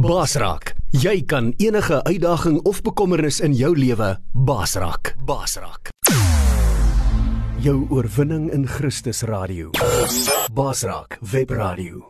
Basraak. Jy kan enige uitdaging of bekommernis in jou lewe basraak. Basraak. Jou oorwinning in Christus radio. Basraak Web Radio.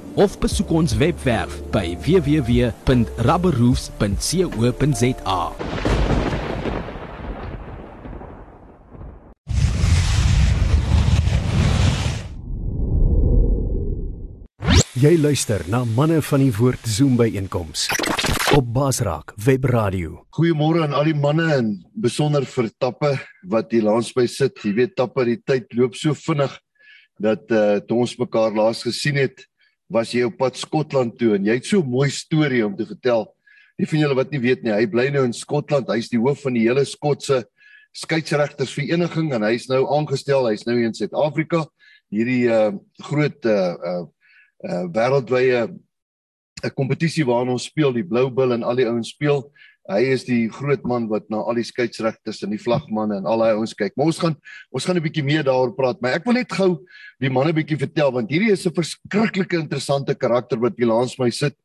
of besoek ons webwerf by www.rubberroofs.co.za. Jy luister na manne van die woord Zoom by einkoms op Basraak Web Radio. Goeiemôre aan al die manne en besonder vir Tappe wat hier langs by sit. Jy weet Tappe, die tyd loop so vinnig dat uh toe ons mekaar laas gesien het, was jy op pad Skotland toe en jy het so 'n mooi storie om te vertel. Die van julle wat nie weet nie, hy bly nou in Skotland. Hy's die hoof van die hele Skotse skeieregtersvereniging en hy's nou aangestel. Hy's nou in Suid-Afrika. Hierdie uh groot uh uh, uh wêreldwye 'n kompetisie waarna ons speel, die Blue Bull en al die ouens speel. Hy is die groot man wat na al die skeieregters en die vlagmanne en al daai ouens kyk. Maar ons gaan ons gaan 'n bietjie meer daaroor praat, maar ek wil net gou die manne bietjie vertel want hierdie is 'n verskriklike interessante karakter wat hier langs my sit.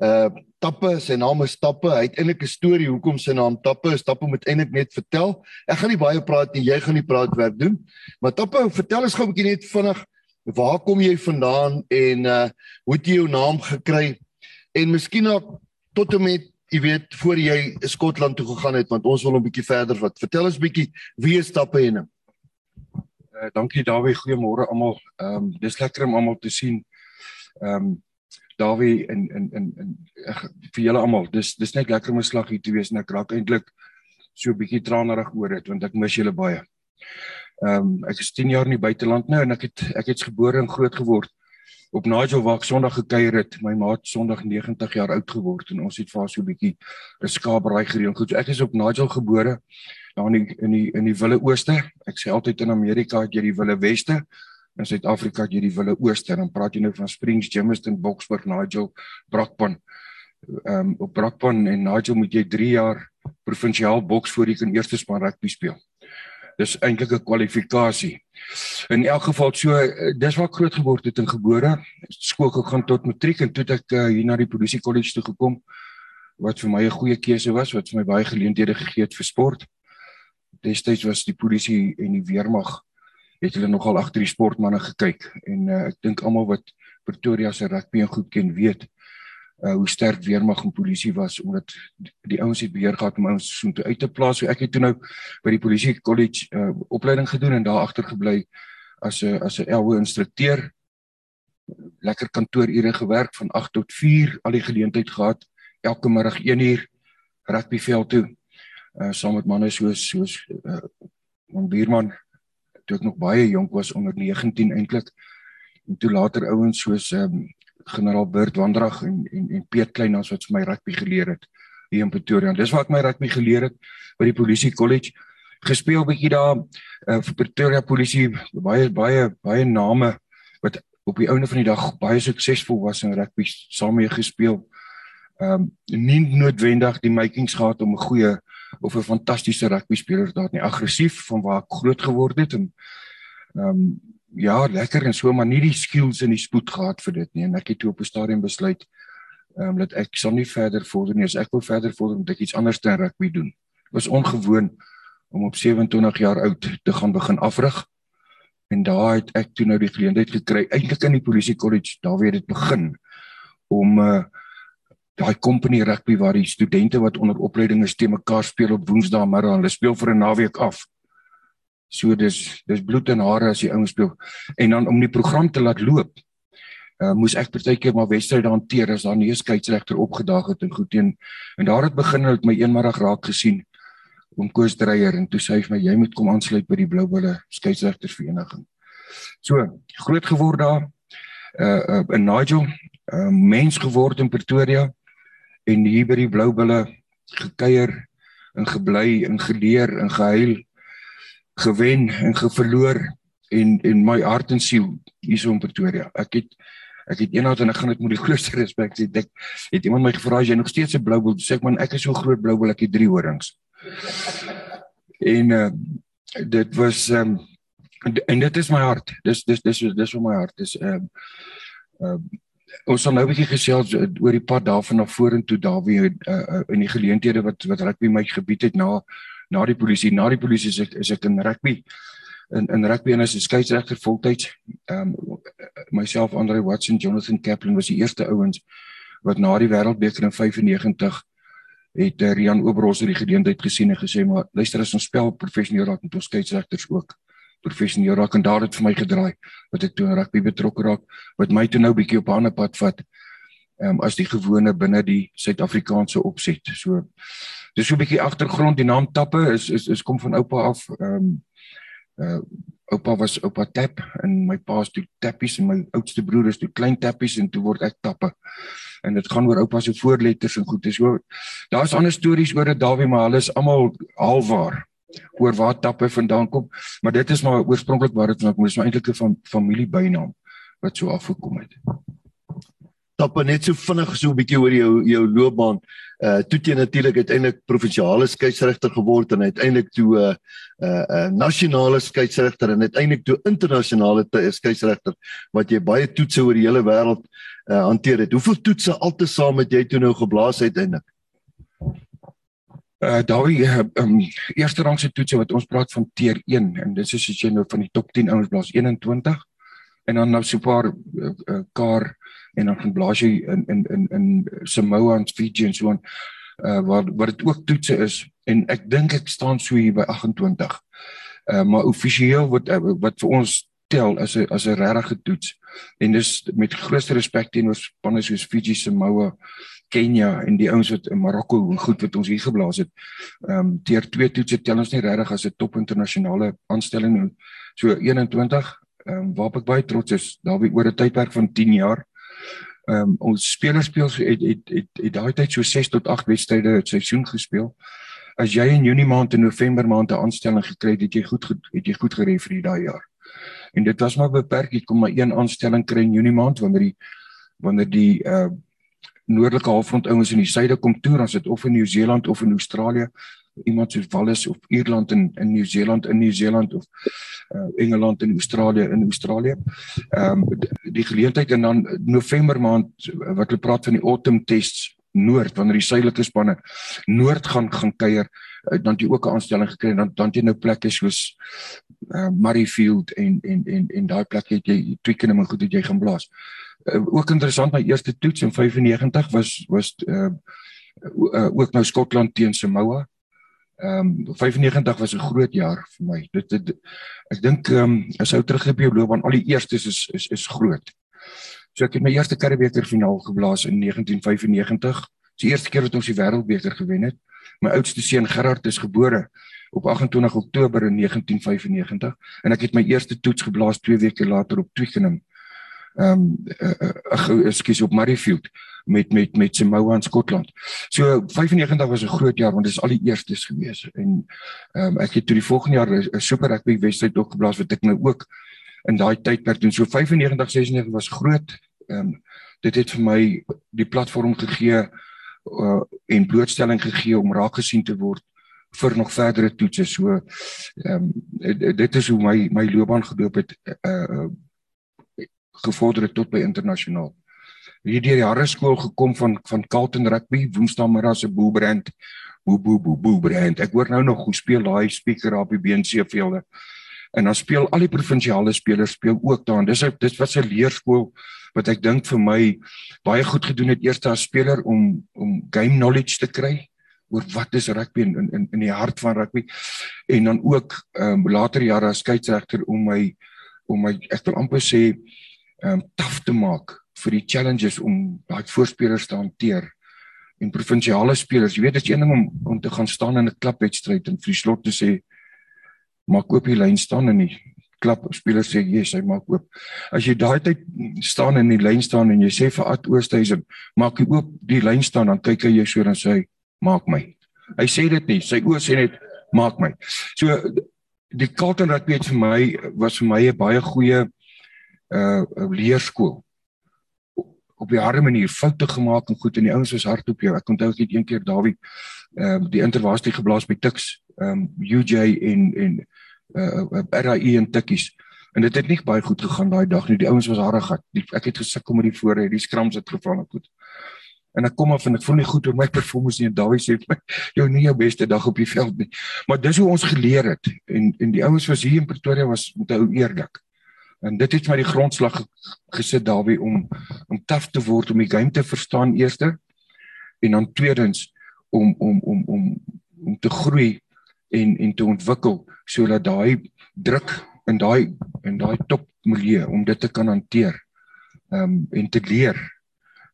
Uh Tappe, sy naam is Tappe. Hy het eintlik 'n storie hoekom sy naam Tappe is. Tappe moet eintlik net vertel. Ek gaan nie baie praat nie, jy gaan die praatwerk doen. Maar Tappe, vertel ons gou 'n bietjie net vinnig waar kom jy vandaan en uh hoe het jy jou naam gekry? En miskien ook tot en met jy weet voor jy Skotland toe gegaan het want ons wil 'n bietjie verder wat. Vertel ons bietjie wie is stappe en uh, dankie Dawie goeiemôre almal ehm um, dis lekker om almal te sien. Ehm um, Dawie in in in in vir julle almal dis dis net lekker om 'n slag hier te wees en ek raak eintlik so 'n bietjie tranerig oor dit want ek mis julle baie. Ehm um, ek is 10 jaar in die buiteland nou en ek het ek het gebore en groot geword op Nigel waar ek Sondag gekuier het, my maat Sondag 90 jaar oud geword en ons het vir so 'n bietjie 'n skaapery gereël. Goed, ek is op Nigel gebore daar in die in die in die Wille Ooste. Ek sê altyd in Amerika het jy die Wille Weste. In Suid-Afrika het jy die Wille Ooste. Dan praat jy nou van Springs, Germiston, Boksburg, Nigel, Brakpan. Ehm um, op Brakpan en Nigel moet jy 3 jaar provinsiaal boks voor jy kan eerste span rugby speel dis eintlik 'n kwalifikasie. In elk geval so eh, dis waar ek groot geword het en gebore, skool gegaan tot matriek en toe het ek uh, hier na die polisie kollege toe gekom wat vir my 'n goeie keuse was wat vir my baie geleenthede gegee het vir sport. Destyds was die polisie en die weermag het hulle nogal agter die sportmense gekyk en uh, ek dink almal wat Pretoria se rugby en goed ken weet uh, hoe sterk weermag en polisie was omdat die ouens het beheer gehad om ons so toe uit te plaas. So ek het toe nou by die polisie college uh, opleiding gedoen en daar agter gebly as 'n as 'n LO instrukteur. Lekker kantoorure gewerk van 8 tot 4, al die geleentheid gehad elke middag 1 uur rugbyveld toe. Uh saam met manne soos soos uh my buurman toe ek nog baie jonk was onder 19 eintlik en toe later ouens soos ehm um, generaal Bert Wandrag en en en Piet Kleinans wat vir my rugby geleer het hier in Pretoria. Dis waar ek my rugby geleer het by die Polisie College. Gespeel bietjie daar uh, vir Pretoria Polisie baie baie baie name wat op die ouene van die dag baie suksesvol was in rugby saam mee gespeel. Ehm um, nie noodwendig die makings gehad om 'n goeie of 'n fantastiese rugby speler te wees nie. Aggressief van waar ek groot geword het en ehm um, ja, lekker en so maar nie die skills en die spoed gehad vir dit nie. En ek het toe op 'n stadium besluit ehm um, dat ek sal nie verder vorder nie. As ek wil verder vorder moet ek iets anders dan rugby doen. Dit was ongewoon om op 27 jaar oud te gaan begin afrig. En daar het ek toe nou die geleentheid gekry eintlik in die polisie college daar weer dit begin om uh daai company rugby waar die studente wat onder opleiding is te mekaar speel op woensdae middag hulle speel vir 'n naweek af So dis dis bloed en hare as die ouens speel. En dan om die program te laat loop, uh, moes ek partykeer maar wedstryde hanteer as daar nie 'n skeieregter opgedaag het en goed teen en daar het begin het my eenmiddag raak gesien om Koos Dreyer en toe sê hy vir my jy moet kom aansluit by die Blou Bulle skeieregtersvereniging. So, groot geword daar uh, uh in Nigel, uh, mens geword in Pretoria en hier by die Blou Bulle gekuier en gebly en geleer en gehuil gewen en geverloor en en my hart en siel hier so in Pretoria. Ek het ek het eendag en ek gaan dit met die grootste respek sê. Ek het iemand my gevra as jy nog steeds 'n blou bul, sê ek man ek is so groot blou bul ek het drie horings. En uh dit was um, en dit is my hart. Dis dis dis dis vir my hart. Dis ehm um, uh, ons sal nou 'n bietjie gesels oor die pad daarvan na vorentoe daar weer uh, uh, in die geleenthede wat wat rugby my gebied het na na die polisie na die polisie is ek is ek in rugby in in rugby en as 'n skeieregter voltyds ehm um, myself Andre Watson Jonathan Kaplan was die eerste ouens wat na die wêreldbeker in 95 het uh, Rian Oberholzer die geleentheid gesien en gesê maar luister as ons spel professioneel raak met ons skeieregters ook professioneel raak en daar het vir my gedraai wat ek toe in rugby betrokke raak wat my toe nou bietjie op 'n ander pad vat ehm um, as die gewone binne die Suid-Afrikaanse opset. So dis so 'n bietjie agtergrond die naam Tappe is is is kom van oupa af ehm um, uh oupa was oupa Tap en my pa is toe Tappies en my oudste broer is toe Klein Tappies en toe word ek Tappe. En dit gaan oor oupa se voorletters en goed. Dis so daar's ander stories oor dit Dawie maar hulle is almal halfwaar oor waar tappe vandaan kom, maar dit is maar oorspronklik waar dit kom. Dit is maar eintlik 'n van familiebynaam wat so afgekom het. Tappe net so vinnig so 'n bietjie oor jou jou loopbaan. Uh toe jy natuurlik uiteindelik provinsiale skeieregter geword en uiteindelik toe 'n uh, 'n uh, uh, nasionale skeieregter en uiteindelik toe internasionale skeieregter wat jy baie toetse oor die hele wêreld uh hanteer het. Hoeveel toetse altesaam het jy toe nou geblaas uiteindelik? uh daai uh, um, eerste rangse toetse wat ons praat van tier 1 en dit is as jy nou van die top 10 ouens blaas 21 en dan nou so paar uh, uh, kar en dan blaas jy in in in in Samoa en Fiji en so aan uh waar wat dit ook toetse is en ek dink ek staan so hier by 28 uh maar offisieel wat uh, wat vir ons tel as 'n as 'n regte toets en dis met grootste respek teenoor spanne soos Fiji, Samoa Kenia en die ouens wat in Marokko goed wat ons hier geblaas het. Ehm um, deur twee toetse tel ons nie regtig as 'n top internasionale aanstelling nie. So 21 ehm um, waarop ek baie trots is, daar by oor 'n tydperk van 10 jaar. Ehm um, ons spelers speel het het het, het daai tyd so 6 tot 8 wedstryde het seisoen gespeel. As jy in Junie maand en November maand 'n aanstelling gekry het, het jy goed het jy goed gereed vir daai jaar. En dit was maar beperk, ek kom maar een aanstelling kry in Junie maand wanneer die wanneer die uh noordelike halfrond ouens in die suide kom toe, dan sit of in Nieu-Seeland of in Australië, iemand soos Wallis of Ierland in in Nieu-Seeland in Nieu-Seeland of uh, Engeland en Australië in Australië. Ehm um, die geleentheid en dan November maand wat hulle praat van die autumn tests noord wanneer die suidelike spanne noord gaan gaan kuier uh, dan jy ook 'n aanstelling gekry dan dan jy nou plekke soos uh, Murrayfield en en en en daai plekke het jy Twickenham en goed het jy gaan blaas uh, ook interessant my eerste toets in 95 was was uh, uh ook nou Skotland teen Samoa. Ehm um, 95 was 'n groot jaar vir my. Dit, dit ek dink ehm um, as ou terug op jou loopbaan al die eerstes is is is groot. So ek het my eerste Karibeker finaal geblaas in 1995. Die eerste keer wat ons die wêreldbeker gewen het. My oudste seun Gerard is gebore op 28 Oktober in 1995 en ek het my eerste toets geblaas 2 weke later op Twickenham ehm um, uh, uh, ekskuus op Murrayfield met met met Samoa in Skotland. So 95 was 'n groot jaar want dit is al die eerstes gewees en ehm um, ek het toe die volgende jaar 'n super rugby wedstryd ook geblaas wat ek nou ook in daai tydperk doen. So 95 96 was groot. Ehm um, dit het vir my die platform gegee uh, en blootstelling gegee om raak gesien te word vir nog verdere toetse. So ehm um, dit is hoe my my loopbaan gedoop het uh gevorder het tot by internasionaal. Hier deur die Harre skool gekom van van Carlton Rugby, Woensdaagmiddag se boelbrand. Boe boe boe boelbrand. Ek hoor nou nog hoe speel daai speaker op die BNC velde. En dan speel al die provinsiale spelers speel ook daar. Dis dis wat 'n leerskool wat ek dink vir my baie goed gedoen het eers as speler om om game knowledge te kry oor wat is rugby in in in die hart van rugby en dan ook ehm um, later jare as skeieregter om my om my ek wil amper sê um taaf te maak vir die challenges om daai voorspelers te hanteer en provinsiale spelers. Jy weet dit is een ding om om te gaan staan in 'n klapwedstryd en vir die slot te sê maar koop die lyn staan en nie klap spelers sê yes, hy maak oop. As jy daai tyd staan in die lyn staan en jy sê vir Ad Oosthuizen, maak hy oop die lyn staan dan kyk hy jou so dan sê hy maak my. Hy sê dit nie, sy oë sê net maak my. So die Carlton rugby het vir my was vir my 'n baie goeie uh leerskool op 'n harde manier foute gemaak en goed en die ouens was hard op jou. Ek onthou ek het een keer Dawie ehm uh, die intervasie geblaas by Tuks, ehm um, UJ en en uh, uh RAI en Tikkies. En dit het nie baie goed gegaan daai dag nie. Die ouens was harde gehad. Ek het gesukkel met die voorre, die skrams het geval en goed. En ek kom af en ek voel nie goed oor my performance nie. Dawie sê vir my, "Jou nie jou beste dag op die veld nie." Maar dis hoe ons geleer het. En en die ouens was hier in Pretoria was met 'n ou eerlik. En dit het my die grondslag gesit Dawie om om taaf te word om die game te verstaan eerste en dan tweedens om om om om om te groei en en te ontwikkel sodat daai druk in daai in daai top milieu om dit te kan hanteer. Ehm um, en te leer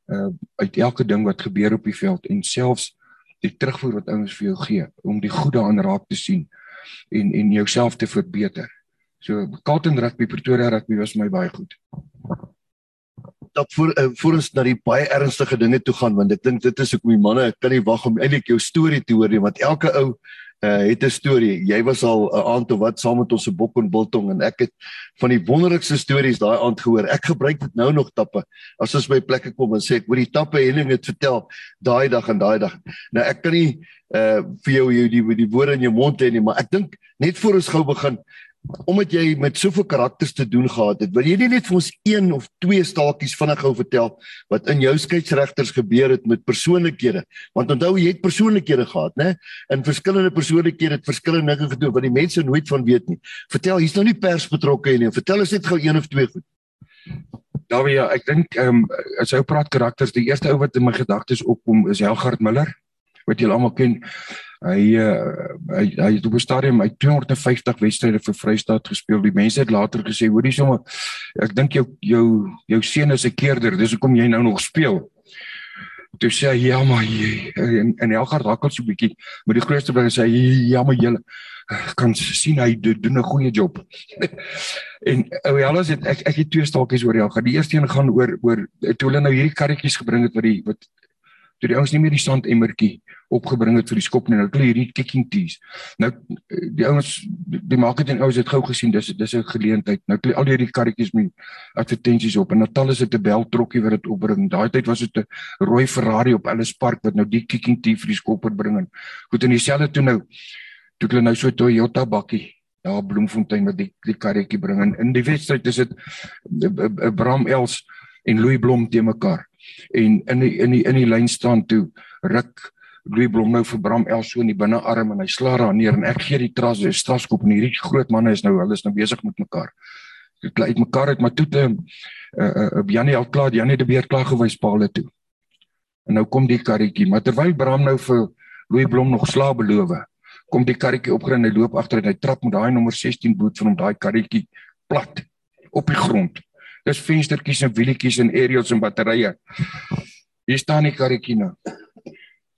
uh uit elke ding wat gebeur op die veld en selfs die terugvoer wat ouens vir jou gee om die goeie aan raak te sien en en jouself te verbeter. So Carlton Rugby Pretoria Rugby was my baie goed. Dat voor uh, voor ons na die baie ernstige dinge toe gaan want ek dink dit is hoekom die manne kan nie wag om eintlik jou storie te hoor nie want elke ou uh, het 'n storie. Jy was al 'n uh, aand of wat saam met ons se bok en biltong en ek het van die wonderlikste stories daai aand gehoor. Ek gebruik dit nou nog tappe. As ons by plekke kom en sê ek hoor die tappe Henning het vertel daai dag en daai dag. Nou ek kan nie uh vir jou die die, die woorde in jou mond hê nie, maar ek dink net voor ons gou begin omdat jy met soveel karakters te doen gehad het, wil jy nie net vir ons een of twee staaltjies vinnig gou vertel wat in jou skeieregters gebeur het met persoonlikhede? Want onthou jy het persoonlikhede gehad, né? In verskillende persoonlikhede het verskillende dinge gedoen wat die mense nooit van weet nie. Vertel, hier's nou nie pers betrokke nie. Vertel ons net gou een of twee goed. Dawie, ja, ek dink ehm um, as jy praat karakters, die eerste ou wat in my gedagtes opkom is Helgard Miller, wat julle almal ken. Hy uh, hy hy het op 'n stadium hy 250 wedstryde vir Vrystaat gespeel. Die mense het later gesê, "Hoorie sommer, ek dink jou jou jou seun is 'n keerder. Dis hoekom jy nou nog speel." Toe sê hy, "Ja, maar jy en en Elgard hakkel so 'n bietjie, maar die grootste ding sê hy, "Ja, maar jy kan sien hy doen 'n goeie job." en ou Elgard het ek ek het twee staaltjies oor Elgard. Die eerste een gaan oor oor toe hulle nou hierdie karretjies gebring het wat die wat toe die ouens nie meer die sand emmertjie opgebring het vir die skop nie. Nou hulle hierdie kicking tees. Nou die ouens die marketing ouens het gou gesien dis dis 'n geleentheid. Nou hulle al hierdie karretjies met advertensies op en Natal is dit 'n bel trokkie wat dit opbring. Daai tyd was dit 'n rooi Ferrari op Ellis Park wat nou die kicking tee vir die skopper bring en goed in dieselfde toe nou toe hulle nou so Toyota bakkie Ja, Bloemfontein wat die die karretjie bring en in die wedstryd is dit Bram Els en Louis Blom te mekaar. En in die, in die in die lyn staan toe ruk Louis Blom nou vir Bram Elso in die binnearm en hy slaar daar neer en ek gee die tras die strafskop en hierdie groot manne is nou hulle is nou besig met mekaar. Dit klei uit mekaar uit maar toe te uh uh Janie al klaar Janie het weer klaar gewys paal toe. En nou kom die karretjie maar terwyl Bram nou vir Louis Blom nog slaap beloof kom die karretjie opgery en hy loop agter en hy trap met daai nommer 16 boot van hom daai karretjie plat op die grond. Dis venstertjies en wielietjies en aerials en batterye. Hier staan die karretjie nou.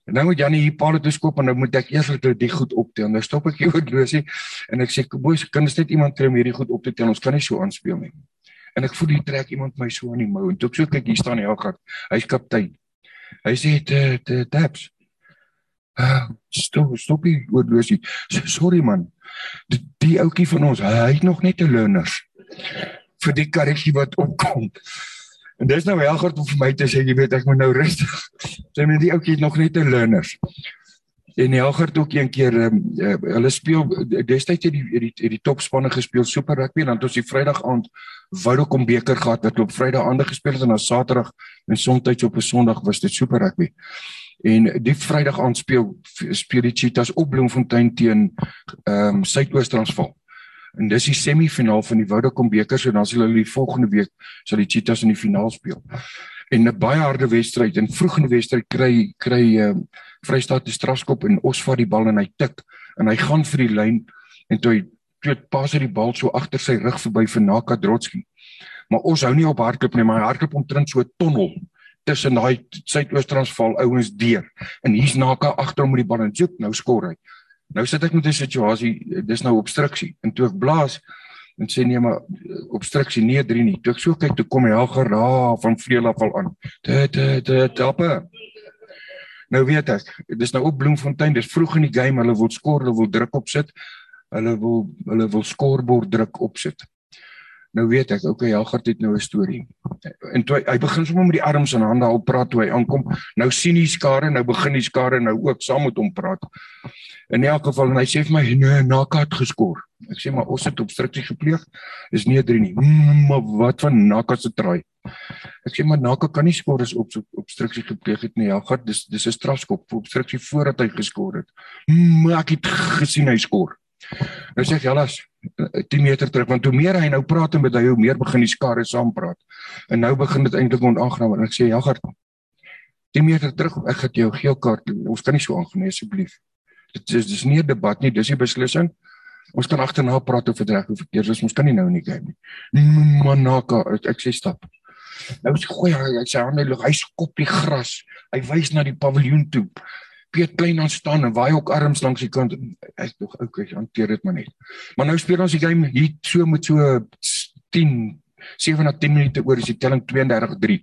En nou moet Janie hier skop en nou moet ek eers vir die goed optel. Nou stop ek hier oor losie en ek sê boys, kan ons net iemand kry om hierdie goed op te tel? Ons kan nie so aanspeel nie. En ek voel hier trek iemand my so aan die mou en toe ek so kyk hier staan Helgard. Hy's kaptein. Hy sê te te taps. Ah, stop, stop hier oor losie. Sorry man. Die, die ouetjie van ons, hy het nog net 'n learners vir die karretjie wat opkom. En dis nou Helgard om vir my te sê jy weet ek moet nou rustig. Sy met die ouetjie nog net 'n learners. En Helgard ook een keer um, uh, hulle speel destyds het die die die, topspanne gespeel Super Rugby en dan het ons die Vrydag aand Vodacom beker gehad wat op Vrydag aande gespeel het en dan Saterdag en soms op 'n Sondag was dit Super Rugby. En die Vrydag aand speel speel die Cheetahs op Bloemfontein teen ehm um, Suidoos-Transvaal en dis die semifinaal van die Vodacom beker so dan sal hulle die volgende week sal die Cheetahs in die finaal speel. En 'n baie harde wedstryd en vroeg in die wedstryd kry kry ehm uh, Vrystaat die strafskop en ons vat die bal en hy tik en hy gaan vir die lyn en toe hy toe pas hy die bal so agter sy rug verby vir Naka Drotski. Maar ons hou nie op hardloop nie, maar hy hardloop omtrent so 'n tonnel tussen daai Suidoos-Transvaal ouens deur. En hier's Naka agter hom met die bal en joep nou skor hy. Nou sit ek met 'n situasie, dis nou obstruksie. En toe ek blaas, en sê nee maar obstruksie nee 3 nie. Toe ek so kyk toe kom Helger daar van Vreela val aan. Dit dit tappe. Nou weet ek, dis nou op Bloemfontein, dis vroeg in die game, hulle wil skoor, hulle wil druk opsit. Hulle wil hulle wil skoorbord druk opsit. Nou weet ek, okay, Helgard het nou 'n storie. En toe hy, hy begin sommer met die arms en hande op praat toe hy aankom. Nou sien hy skare, nou begin die skare nou ook saam met hom praat. In elk geval en hy sê vir my, "Nee, Naka het geskor." Ek sê, "Maar ons het obstruksie gepleeg." Dis nie 3 nie. Mm, maar wat van Naka se try? Ek sê, "Maar Naka kan nie skor as op obstruksie gepleeg het nie. Helgard, dis dis 'n strafskop vir obstruksie voordat hy geskor het." Mm, maar ek het gesien hy skor. Nou sê ek, "Jallas, 10 meter terug want hoe meer hy nou praat en met hy hoe meer begin die skare saam praat. En nou begin dit eintlik onaangenaam en ek sê ja gard 10 meter terug ek het jou geel kaart ons kan nie so aangeneem asseblief. Dit is dis nie 'n debat nie, dis 'n beslissing. Ons kan agterna praat of verdreg of verkeerd is, ons kan nie nou nie kyk nie. Manaka, ek, ek sê stap. Nou sê gooi hy sê aan hy hy skop die gras. Hy wys na die paviljoen toe. Piet Klein aan staan en waai ook arms langs die kant. Ek tog okay, hanteer dit maar net. Maar nou speel ons die game hier so met so 10 7 na 10 minute oor is die telling 32-3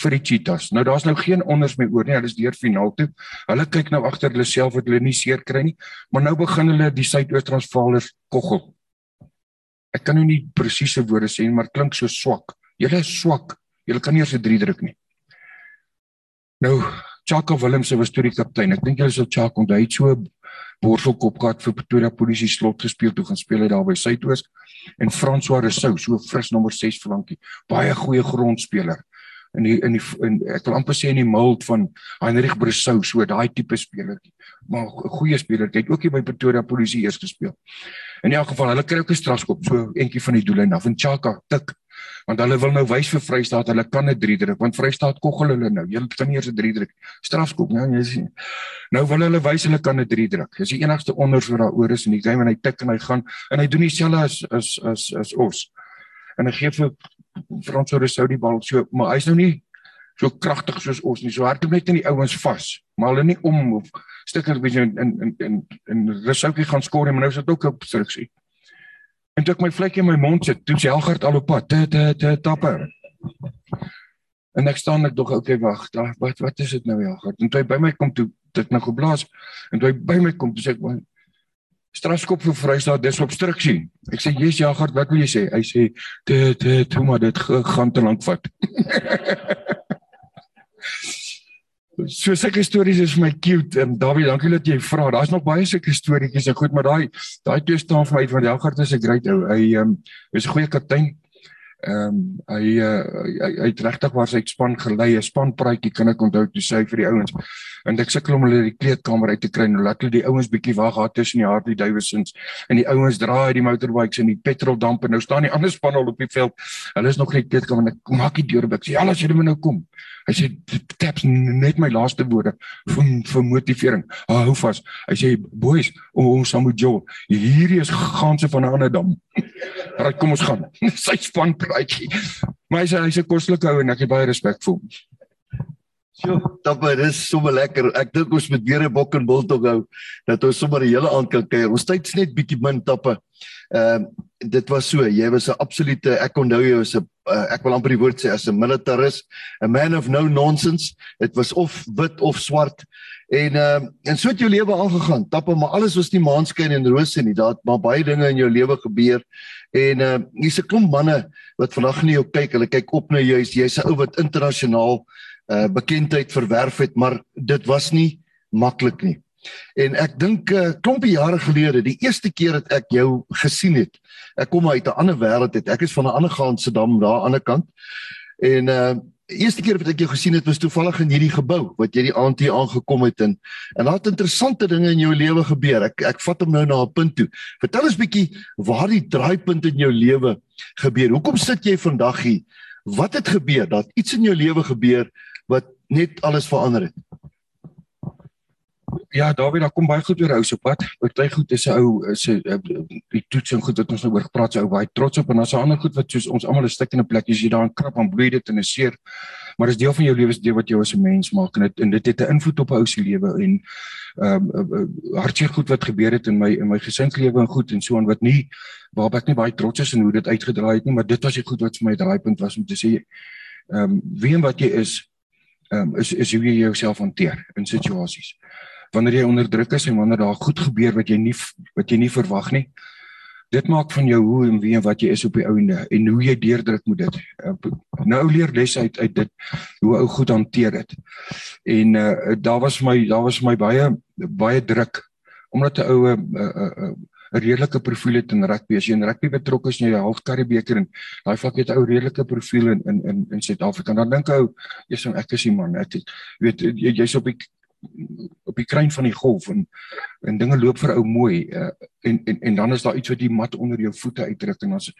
vir die Cheetahs. Nou daar's nou geen onders meer oor nie. Hulle is deur finaal toe. Hulle kyk nou agter hulle self dat hulle nie seer kry nie, maar nou begin hulle die Suidoos-Transvaalers koggel. Ek kan nou nie presiese woorde sê nie, maar klink so swak. Julle is swak. Julle kan nie eers 'n 3 druk nie. Nou Chaka Willemse was toe die kaptein. Ek dink julle sal Chaka onthou. Hy het so borselkop gehad vir Pretoria Polisie slot gespeel toe gaan speel hy daar by Suidoos en François Rousseau, so fris nommer 6 flankie. Baie goeie grondspeler. In die in die in, ek wil amper sê in die mold van Heinrich Rousseau, so daai tipe speler. Maar 'n goeie speler. Hy het ook hier by Pretoria Polisie eers gespeel. In elk geval, hulle kry ook 'n strafskop so eentjie van die doellyn af en Chaka tik want hulle wil nou wys vir Vrystaat hulle kan 'n 3 druk want Vrystaat koggel hulle nou. Jy kan nie eers 'n 3 druk strafskop ja jy sien. Nou wil hulle wys hulle kan 'n 3 druk. Dis die enigste onders wat daaroor is in die game en hy tik en hy gaan en hy doen dieselfde as as as as ons en hy gee vir Frans Rousseau die bal so maar hy's nou nie so kragtig soos ons nie. So hardloop net in die ouens vas maar hulle nie om of stikker bietjie in in in in Rousseau gaan skoor maar nou is dit ook 'n obstruksie En toe ek my vlekkie in my mond sit, toe sê Helgard al op pad, te te te tappe. En ek staan ek dog, okay, wag, wat wat is dit nou Helgard? En toe hy by my kom toe, dit nou geblaas. En toe hy by my kom, toe sê ek, strafskop vir Vrystaat, dis obstruksie. Ek sê, "Jesus Helgard, wat wil jy sê?" Hy sê, "Te te toe maar dit gaan te lank vat." so sulke stories is vir my cute en Dawie dankie dat jy vra. Daar's nog baie sulke storieetjies en goed, maar daai daai twee staan vir my uit want Helgard is 'n great ou. Hy ehm um, is 'n goeie kaptein. Ehm um, hy, uh, hy hy het regtig waar sy span gelei, 'n spanpraatjie kan ek onthou toe sy vir die ouens. En ek sukkel om hulle die kleedkamer uit te kry. Nou laat hulle die ouens bietjie wag gehad tussen die Hartley Davidsons en die ouens draai die motorbikes en die petrol damp en nou staan die ander span al op die veld. Hulle is nog net kleedkamer en ek maak die deur oop. Sê, "Ja, as julle nou kom." Hy sê taps net my laaste woorde vir vir motivering. Ah, hou vas. Hy sê boys, ons saam met Joe. Hierdie is ganse van 'n ander dam. Right, kom ons gaan. Sy span praatjie. Maar hy sê hy's 'n kostelike ou en ek het baie respek vir hom. Sjoe, dit is sommer lekker. Ek dink ons moet weer 'n bok en bult hou dat ons sommer die hele aand kan kuier. Ons tyd's net bietjie min tappe. Ehm uh, dit was so, jy was 'n absolute ek onthou jou as 'n uh, ek wil amper die woord sê as 'n militarist, a man of no nonsense. Dit was of wit of swart. En ehm uh, en so het jou lewe aangegaan. Tappe, maar alles was nie maanskyn en rose nie. Daar het maar baie dinge in jou lewe gebeur. En ehm uh, hier's 'n klomp manne wat vandag nie jou kyk, hulle kyk op na jou. Jy's 'n ou wat internasionaal bekendheid verwerf het, maar dit was nie maklik nie. En ek dink uh, klompie jare gelede, die eerste keer dat ek jou gesien het. Ek kom uit 'n ander wêreld het. Ek is van 'n ander gaanse dam daar aan die ander kant. En uh eerste keer wat ek jou gesien het was toevallig in hierdie gebou wat jy die aand hier aangekom het en en daar het interessante dinge in jou lewe gebeur. Ek ek vat hom nou na 'n punt toe. Vertel ons bietjie waar die draaipunt in jou lewe gebeur. Hoekom sit jy vandag hier? Wat het gebeur dat iets in jou lewe gebeur wat net alles verander het? Ja, Dawie, daar kom baie goed oor ou se pad. Party goed is 'n ou se die toetsing goed wat ons nou oor gepraat het, ou baie trots op en daar's 'n ander goed wat soos ons almal 'n stuk in 'n plek is jy daar in krap en bloei dit en is seer. maar dit is deel van jou lewe, deel wat jou as 'n mens maak en dit en dit het 'n invloed op 'n ou se lewe en ehm um, hartseer goed wat gebeur het in my in my gesinslewe en goed en so aan wat nie waarop ek nie baie trots is en hoe dit uitgedraai het nie, maar dit was die goed wat vir my draaipunt was om te sê ehm um, wie en wat jy is um, is is hoe jy jouself hanteer in situasies. Wanneer jy onder druk is en wanneer daar goed gebeur wat jy nie wat jy nie verwag nie, dit maak van jou hoe en wie en wat jy is op die ouende en hoe jy deurdruk moet dit. Nou leer les uit uit dit hoe ou goed hanteer dit. En uh daar was my daar was my baie baie druk omdat 'n oue uh, uh, redelike profiel het in rugby. As jy in rugby betrokke is, jy half Karibeker en daai vlak het ou redelike profiel in in in in Suid-Afrika. Dan dink ou, jy's so ek is die man. Ek weet jy's op die op die kruin van die golf en en dinge loop vir ou mooi uh, en en en dan is daar iets wat die mat onder jou voete uitdruk en ons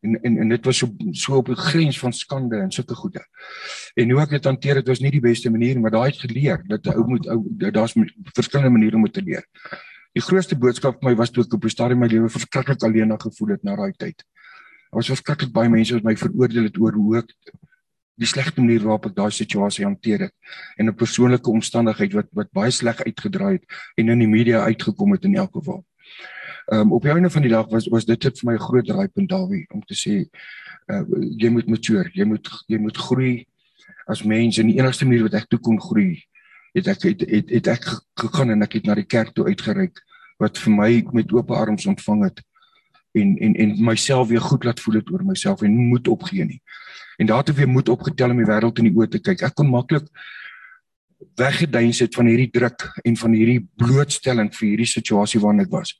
en en en dit was so so op die grens van skande en sulke goede. En hoe ek dit hanteer het was nie die beste manier maar daai het geleer dat ou moet ou daar's verskillende maniere om te leer. Die grootste boodskap vir my was toe ek op die stadium my lewe verskriklik alleen gevoel het na daai tyd. Daar was verskriklik baie mense wat my veroordeel het oor hoe ek die slegte manier waarop ek daai situasie hanteer het en 'n persoonlike omstandigheid wat wat baie sleg uitgedraai het en in die media uitgekom het in elk geval. Ehm um, op die einde van die dag was was dit vir my 'n groot draaipunt Dawie om te sê uh, jy moet mature, jy moet jy moet groei as mens en die enigste manier wat ek toe kon groei het ek het het, het ek gegaan en ek het na die kerk toe uitgereik wat vir my met oop arms ontvang het en en en myself weer goed laat voel het oor myself en moed opgee nie en daar het weer moed opgetel om die wêreld in die oë te kyk. Ek kon maklik weggeduins het van hierdie druk en van hierdie blootstelling vir hierdie situasie waarin ek was.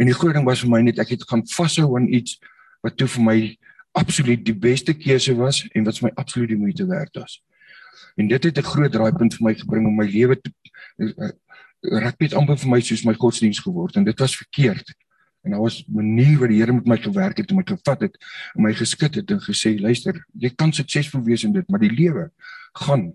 En die groot ding was vir my net ek het gaan vashou aan iets wat toe vir my absoluut die beste keuse was en wat vir my absoluut die moeite werd was. En dit het 'n groot draaipunt vir my gebring om my lewe te uh, rugby het amper vir my soos my godsdiens geword en dit was verkeerd. En daar was 'n manier wat die Here met my gewerk het, om my gevat het, om my geskit het en gesê, luister, jy kan suksesvol wees in dit, maar die lewe gaan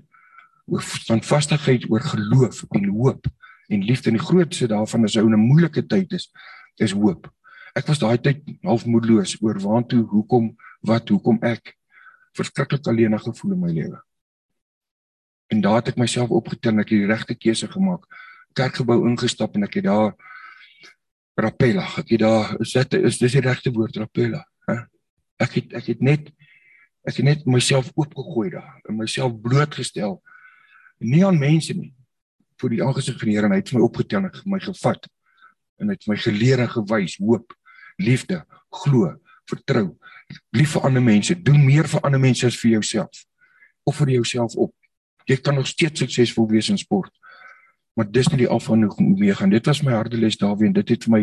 oor standvastigheid, oor geloof en hoop en liefde. En die grootste daarvan is ou 'n moeilike tyd is, is hoop. Ek was daai tyd half moedeloos oor waartoe, hoekom, wat, hoekom ek verskriklik alleen gevoel in my lewe. En daar het ek myself opgetel en ek het die regte keuse gemaak. Kerkgebou ingestap en ek het daar Rapella. Ek het daar is dit is dis die regte woord Rapella, hè? Ek het ek het net ek het net myself oopgegooi daar en myself blootgestel. Nie aan mense nie. Vir die aangesig van die Here en hy het my opgetel en my gevat en het my geleer en gewys hoop, liefde, glo, vertrou. Lief vir ander mense, doen meer vir ander mense as vir jouself. Of vir jouself op. Jy kan nog steeds suksesvol wees in sport maar dis nie die alfa en omega gaan dit was my harteles Dawie en dit het vir my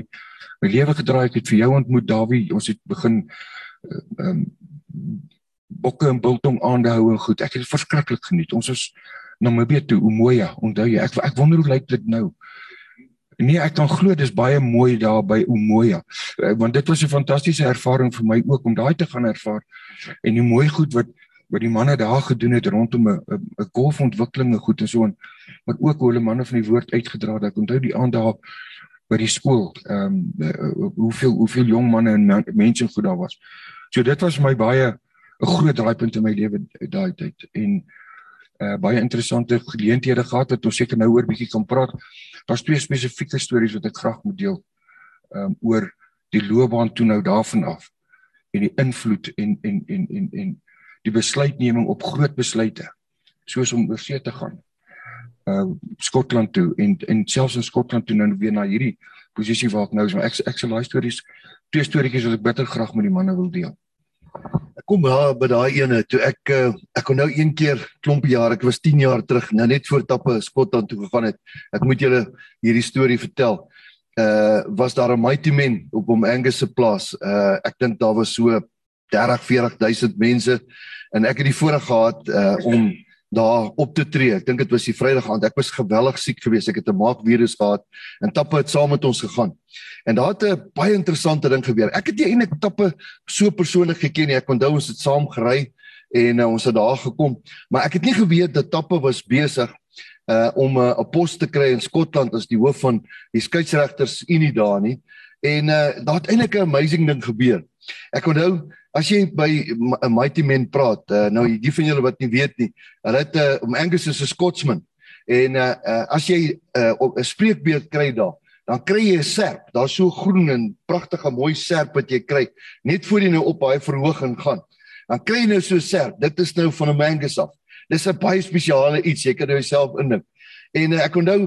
my lewe gedraai. Ek het vir jou ontmoet Dawie. Ons het begin uh, um, bokke en biltong aandehou en goed. Ek het verskriklik geniet. Ons is Namibië toe Umoja onthou jy? Ek ek wonder hoe lyk dit nou? Nee ek kan glo dis baie mooi daar by Umoja uh, want dit was 'n fantastiese ervaring vir my ook om daai te gaan ervaar en die mooi goed wat wat die manne daar gedoen het rondom 'n golfontwikkeling en goed en so en maar ook hoe hulle manne van die woord uitgedra het. Ek onthou die aand daar by die skool, ehm um, hoeveel hoeveel jong manne en mense goed daar was. So dit was my baie 'n groot draaipunt in my lewe daai tyd en uh baie interessante geleenthede gehad wat ons seker nou oor bietjie kan praat. Daar's twee spesifieke stories wat ek graag moet deel. Ehm um, oor die loopbaan toe nou daarvan af en die invloed en en en en en die besluitneming op groot besluite soos om oor see te gaan uh Skotland toe en en selfs in Skotland toe nou weer na hierdie posisie waar ek nou is maar ek ek sal daai stories twee storieetjies wat ek bitter graag met die manne wil deel. Ek kom daar by daai ene toe ek uh, ek kon nou een keer klompie jaar ek was 10 jaar terug nou net voor tappe Skotland toe gegaan het. Ek moet julle hierdie storie vertel. Uh was daar 'n mighty men op hom Angus se plaas. Uh ek dink daar was so 30 40000 mense en ek het die voorreg gehad uh, om daar op te tree. Ek dink dit was die Vrydag aand. Ek was geweldig siek geweest. Ek het 'n maagvirus gehad en Tappe het saam met ons gegaan. En daar het 'n baie interessante ding gebeur. Ek het nie eintlik Tappe so persoonlik geken nie. Ek onthou ons het saam gery en uh, ons het daar gekom, maar ek het nie geweet dat Tappe was besig uh om 'n uh, pos te kry in Skotland as die hoof van die skeieregters Unie daar nie. En uh daar het eintlik 'n amazing ding gebeur. Ek onthou as jy by 'n Mighty Men praat, uh, nou die van julle wat nie weet nie, hulle het uh, om Angus is 'n Scotsman en uh, uh, as jy 'n uh, spreekbeurt kry daar, dan kry jy 'n serp. Daar's so groen en pragtige mooi serp wat jy kry net voor jy nou op daai verhoging gaan. Dan kry jy nou so 'n serp. Dit is nou van 'n Angus af. Dis 'n baie spesiale iets. Jy kan nou jouself indink. En uh, ek onthou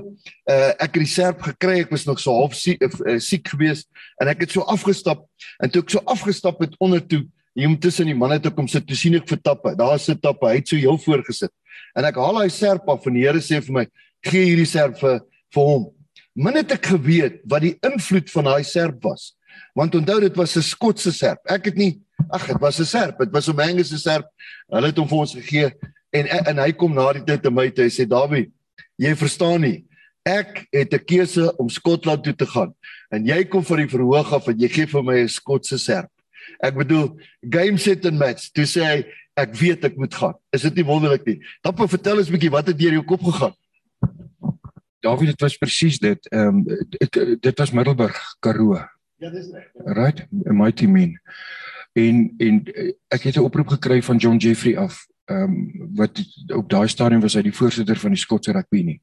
uh, ek het die serp gekry. Ek was nog so half siek, uh, siek geweest en ek het so afgestap en toe ek so afgestap het onder toe hier om tussen die manne te kom sit, toe sien ek vir tappe. Daar sit tappe. Hy het so heel voor gesit. En ek haal daai serp af en die Here sê vir my, "Gee hierdie serp vir vir hom." Min het ek geweet wat die invloed van daai serp was. Want onthou dit was 'n Skotse serp. Ek het nie ag, dit was 'n serp. Dit was 'n Angus se serp. Hulle het hom vir ons gegee en en hy kom na die tyd te my toe sê Dawie, jy verstaan nie. Ek het 'n keuse om Skotland toe te gaan en jy kom van die verhoog af en jy gee vir my 'n Skotse serp. Ek bedoel game set and match. Toe sê hy ek weet ek moet gaan. Is dit nie wonderlik nie? Dan vertel ons 'n bietjie wat het deur jou kop gegaan? David, dit was presies dit. Ehm um, dit was Middelburg, Karoo. Ja, dis reg. Right, a mighty man. En en ek het 'n oproep gekry van John Jeffrey af. Ehm um, wat op daai stadium was hy die voorsitter van die Skotse rugby nie.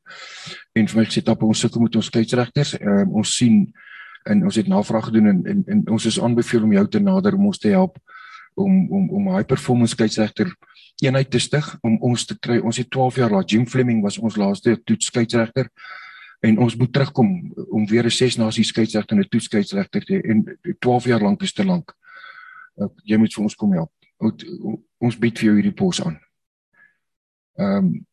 En vir my gesê tap ons sukkel met ons skeieregters. Ehm um, ons sien en ons het navraag gedoen en, en en ons is aanbeveel om jou te nader om ons te help om om om high performance skeieregter eenheid te stig om ons te kry. Ons het 12 jaar laat Jim Fleming was ons laaste toets skeieregter en ons moet terugkom om weer 'n ses nasie skeieregter en 'n toets skeieregter te en 12 jaar lank is te lank. Uh, jy moet vir ons kom help. Ons, bied vir jou hierdie pos aan. Ehm um,